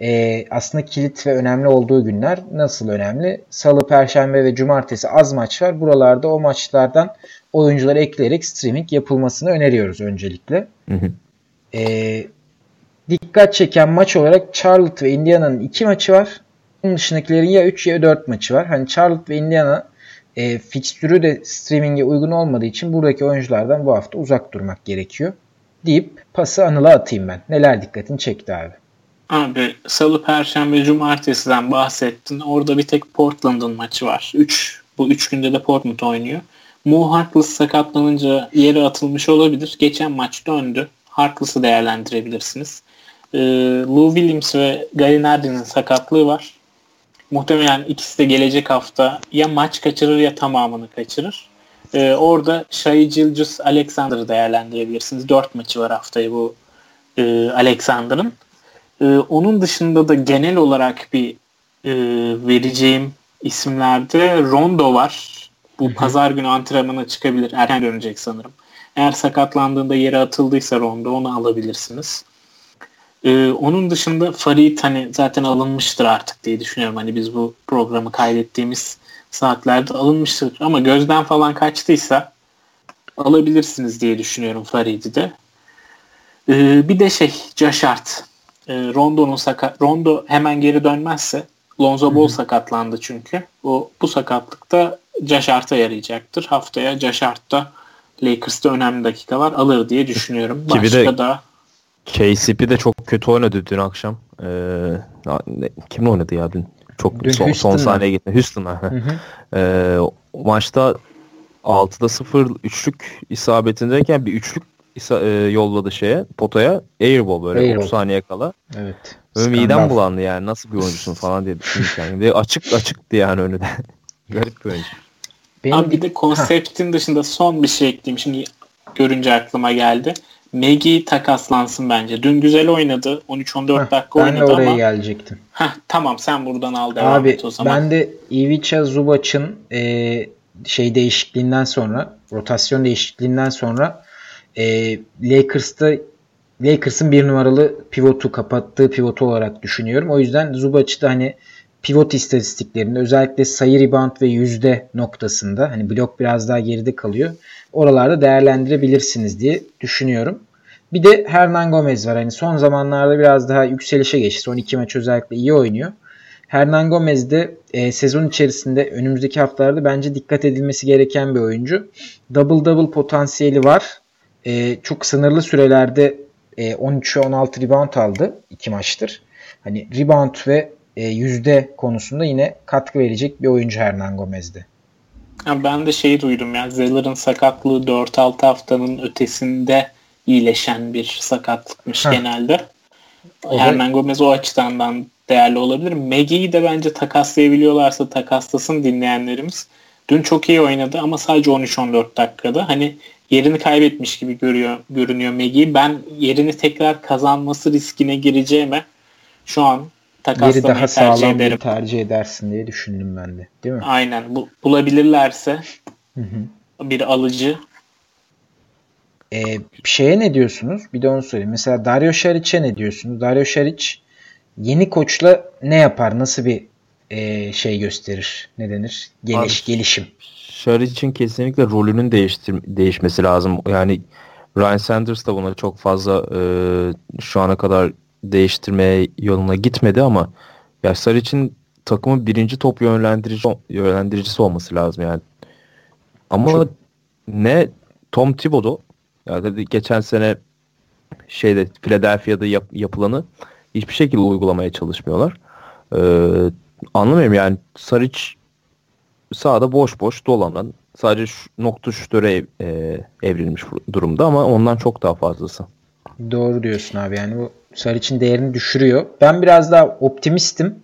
e, aslında kilit ve önemli olduğu günler nasıl önemli? Salı, Perşembe ve Cumartesi az maç var. Buralarda o maçlardan oyuncuları ekleyerek streaming yapılmasını öneriyoruz öncelikle. Hı hı. E, dikkat çeken maç olarak Charlotte ve Indiana'nın iki maçı var. Bunun dışındakilerin ya 3 ya 4 maçı var. Hani Charlotte ve Indiana e, fikstürü de streaming'e uygun olmadığı için buradaki oyunculardan bu hafta uzak durmak gerekiyor. Deyip pası Anıl'a atayım ben. Neler dikkatini çekti abi? Abi salı, perşembe, cumartesiden bahsettin. Orada bir tek Portland'ın maçı var. 3 bu 3 günde de Portland oynuyor. Mo Harkless sakatlanınca yere atılmış olabilir. Geçen maç döndü. Harkless'ı değerlendirebilirsiniz. Ee, Lou Williams ve Gallinardi'nin sakatlığı var. Muhtemelen ikisi de gelecek hafta ya maç kaçırır ya tamamını kaçırır. Ee, orada Shai Gilgis Alexander'ı değerlendirebilirsiniz. 4 maçı var haftaya bu e, Alexander'ın. Ee, onun dışında da genel olarak bir e, vereceğim isimlerde Rondo var. Bu Hı-hı. pazar günü antrenmana çıkabilir. Erken dönecek sanırım. Eğer sakatlandığında yere atıldıysa Rondo onu alabilirsiniz. Ee, onun dışında Farid hani zaten alınmıştır artık diye düşünüyorum. Hani biz bu programı kaydettiğimiz saatlerde alınmıştır. Ama gözden falan kaçtıysa alabilirsiniz diye düşünüyorum Farid'i de. Ee, bir de şey Josh Hart e, Rondo'nun sakat Rondo hemen geri dönmezse Lonzo Ball sakatlandı çünkü. O bu sakatlıkta Hart'a yarayacaktır. Haftaya Josh Hart'ta Lakers'ta önemli dakikalar alır diye düşünüyorum. Başka de, da KCP de çok kötü oynadı dün akşam. Ee, kimle oynadı ya dün? Çok dün son, son saniye gitti. Houston'a. ee, maçta 6'da 0 üçlük isabetindeyken bir üçlük e, yolladı şeye potaya airball böyle airball. 30 saniye kala. Evet. Böyle midem bulandı yani nasıl bir oyuncusun falan diye düşünürken. Ve açık açıktı yani önü de. Garip bir oyuncu. Benim... Abi bir de konseptin dışında son bir şey ekleyeyim. Şimdi görünce aklıma geldi. Megi takaslansın bence. Dün güzel oynadı. 13-14 dakika ben oynadı ama. Ben de oraya gelecektim. Heh, tamam sen buradan al devam Abi, et o zaman. Ben de Ivica Zubac'ın e, şey değişikliğinden sonra rotasyon değişikliğinden sonra e, Lakers'ta Lakers'ın bir numaralı pivotu kapattığı pivotu olarak düşünüyorum. O yüzden Zubac'ı da hani pivot istatistiklerinde özellikle sayı rebound ve yüzde noktasında hani blok biraz daha geride kalıyor. Oralarda değerlendirebilirsiniz diye düşünüyorum. Bir de Hernan Gomez var. Hani son zamanlarda biraz daha yükselişe geçti. Son iki maç özellikle iyi oynuyor. Hernan Gomez de e, sezon içerisinde önümüzdeki haftalarda bence dikkat edilmesi gereken bir oyuncu. Double double potansiyeli var e, çok sınırlı sürelerde e, 13 ve 16 rebound aldı iki maçtır. Hani rebound ve e, yüzde konusunda yine katkı verecek bir oyuncu Hernan Gomez'de. ben de şeyi duydum ya Zeller'ın sakatlığı 4-6 haftanın ötesinde iyileşen bir sakatlıkmış Heh. genelde. O Hernan da... Gomez o açıdan ben değerli olabilir. Maggie'yi de bence takaslayabiliyorlarsa takaslasın dinleyenlerimiz. Dün çok iyi oynadı ama sadece 13-14 dakikada. Hani yerini kaybetmiş gibi görüyor görünüyor Maggie. Ben yerini tekrar kazanması riskine gireceğime şu an takaslamayı Yeri daha tercih sağlam ederim. tercih edersin diye düşündüm ben de. Değil mi? Aynen. Bu, bulabilirlerse hı hı. bir alıcı ee, şeye ne diyorsunuz? Bir de onu söyleyeyim. Mesela Dario Şariç'e ne diyorsunuz? Dario Şariç yeni koçla ne yapar? Nasıl bir e, şey gösterir? Ne denir? Geliş, Abi, gelişim. Şariç'in kesinlikle rolünün değiştir değişmesi lazım. Yani Ryan Sanders da buna çok fazla e, şu ana kadar değiştirmeye yoluna gitmedi ama ya Saric'in takımın birinci top yönlendirici yönlendiricisi olması lazım yani. Ama çok... ne Tom Thibodeau yani geçen sene şeyde Philadelphia'da yap, yapılanı hiçbir şekilde uygulamaya çalışmıyorlar. Ee, anlamıyorum yani Saric sahada boş boş dolanan sadece şu, nokta şutöre ev, e, evrilmiş durumda ama ondan çok daha fazlası. Doğru diyorsun abi yani bu Saric'in değerini düşürüyor. Ben biraz daha optimistim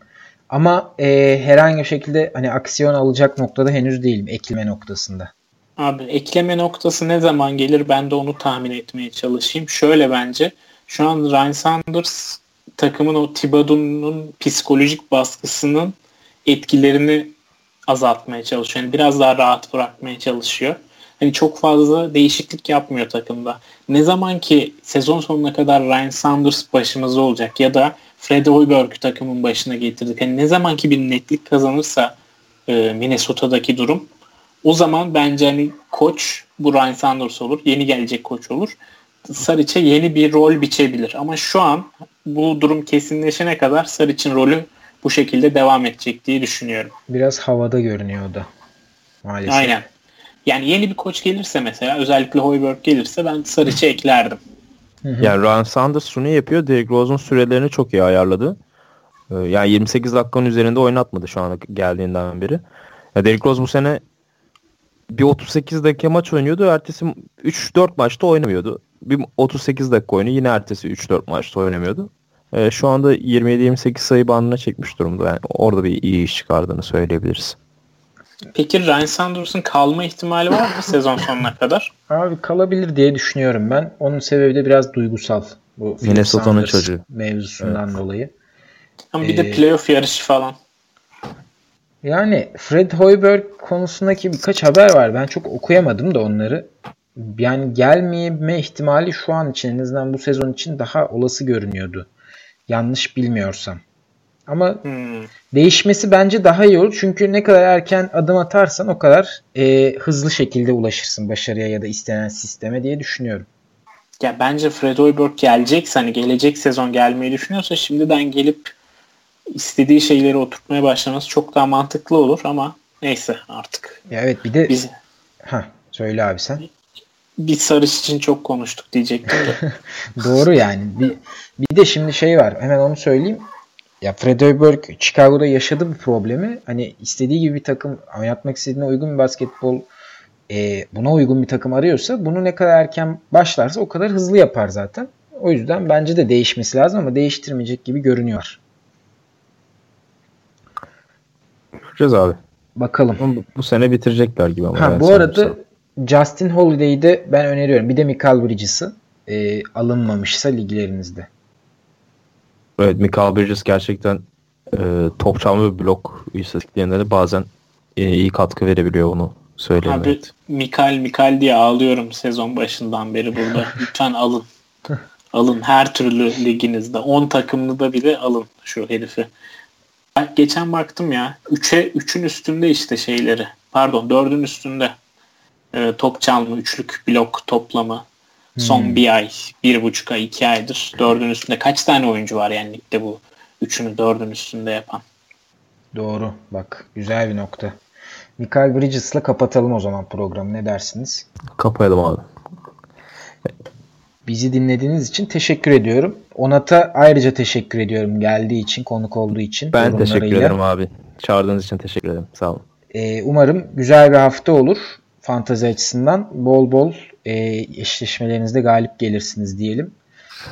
ama e, herhangi bir şekilde hani aksiyon alacak noktada henüz değilim ekleme noktasında. Abi ekleme noktası ne zaman gelir ben de onu tahmin etmeye çalışayım. Şöyle bence şu an Ryan Sanders takımın o Thibodeau'nun psikolojik baskısının etkilerini azaltmaya çalışıyor. Yani biraz daha rahat bırakmaya çalışıyor. Hani çok fazla değişiklik yapmıyor takımda. Ne zaman ki sezon sonuna kadar Ryan Sanders başımızda olacak ya da Fred Hoiberg'ü takımın başına getirdik. Hani ne zaman ki bir netlik kazanırsa e, Minnesota'daki durum o zaman bence hani koç bu Ryan Sanders olur. Yeni gelecek koç olur. Saric'e yeni bir rol biçebilir. Ama şu an bu durum kesinleşene kadar Saric'in rolü bu şekilde devam edecek diye düşünüyorum. Biraz havada görünüyor o da. Maalesef. Aynen. Yani yeni bir koç gelirse mesela özellikle Hoiberg gelirse ben Saric'e eklerdim. Yani Ryan Sanders şunu yapıyor. Derrick Rose'un sürelerini çok iyi ayarladı. Ee, yani 28 dakikanın üzerinde oynatmadı şu ana geldiğinden beri. Ya Derrick Rose bu sene bir 38 dakika maç oynuyordu. Ertesi 3-4 maçta oynamıyordu. Bir 38 dakika oynuyor. Yine ertesi 3-4 maçta oynamıyordu. E, şu anda 27-28 sayı bandına çekmiş durumda. Yani orada bir iyi iş çıkardığını söyleyebiliriz. Peki Ryan Sanders'ın kalma ihtimali var mı sezon sonuna kadar? Abi kalabilir diye düşünüyorum ben. Onun sebebi de biraz duygusal. Bu Minnesota'nın çocuğu. Mevzusundan evet. dolayı. Ama bir ee, de playoff yarışı falan. Yani Fred Hoiberg konusundaki birkaç haber var. Ben çok okuyamadım da onları. Yani gelmeme ihtimali şu an için en azından bu sezon için daha olası görünüyordu. Yanlış bilmiyorsam. Ama hmm. değişmesi bence daha iyi olur. Çünkü ne kadar erken adım atarsan o kadar e, hızlı şekilde ulaşırsın başarıya ya da istenen sisteme diye düşünüyorum. Ya bence Fred Hoiberg gelecekse hani gelecek sezon gelmeyi düşünüyorsa şimdiden gelip istediği şeyleri oturtmaya başlaması çok daha mantıklı olur ama neyse artık. Ya evet bir de biz ha söyle abi sen. Bir sarış için çok konuştuk diyecektim de. Doğru yani. Bir, bir de şimdi şey var. Hemen onu söyleyeyim. Ya Fred Hoiberg Chicago'da yaşadı bu problemi. Hani istediği gibi bir takım oynatmak istediğine uygun bir basketbol e, buna uygun bir takım arıyorsa bunu ne kadar erken başlarsa o kadar hızlı yapar zaten. O yüzden bence de değişmesi lazım ama değiştirmeyecek gibi görünüyor. Göreceğiz abi. Bakalım. Bu, bu sene bitirecekler gibi ama. Ha, bu arada Justin Holiday'i de ben öneriyorum. Bir de Michael Bridges'ı e, alınmamışsa liglerinizde. Evet Michael Bridges gerçekten e, top çalma ve blok istatistiklerinde de bazen e, iyi katkı verebiliyor onu söyleyeyim. Abi evet. Mikael Mikael diye ağlıyorum sezon başından beri burada. Lütfen alın. alın her türlü liginizde. 10 takımlı da bile alın şu herifi. Geçen baktım ya. 3'e 3'ün üstünde işte şeyleri. Pardon 4'ün üstünde. E, top çalma, üçlük blok toplamı. Son hmm. bir ay, bir buçuk ay, iki aydır dördün üstünde. Kaç tane oyuncu var yani ligde bu üçünü dördün üstünde yapan? Doğru. Bak güzel bir nokta. Michael Bridges'la kapatalım o zaman programı. Ne dersiniz? Kapayalım abi. Bizi dinlediğiniz için teşekkür ediyorum. Onat'a ayrıca teşekkür ediyorum geldiği için, konuk olduğu için. Ben teşekkür ederim abi. Çağırdığınız için teşekkür ederim. Sağ olun. Ee, umarım güzel bir hafta olur. Fantazi açısından bol bol e, eşleşmelerinizde galip gelirsiniz diyelim.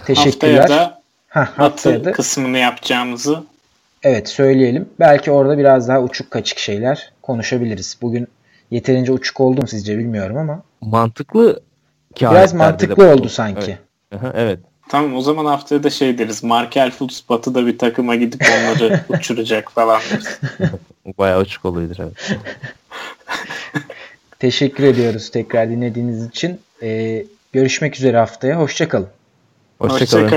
Teşekkürler. Haftaya da Ha, Batı da, kısmını yapacağımızı Evet söyleyelim. Belki orada biraz daha uçuk kaçık şeyler konuşabiliriz. Bugün yeterince uçuk oldu mu sizce bilmiyorum ama. Mantıklı Biraz mantıklı de, oldu sanki. Evet. evet. Tamam o zaman haftaya da şey deriz. Markel Fultz Batı'da bir takıma gidip onları uçuracak falan deriz. Bayağı uçuk oluyordur evet. Teşekkür ediyoruz tekrar dinlediğiniz için. Ee, görüşmek üzere haftaya. Hoşçakalın. Hoşçakalın. Hoşça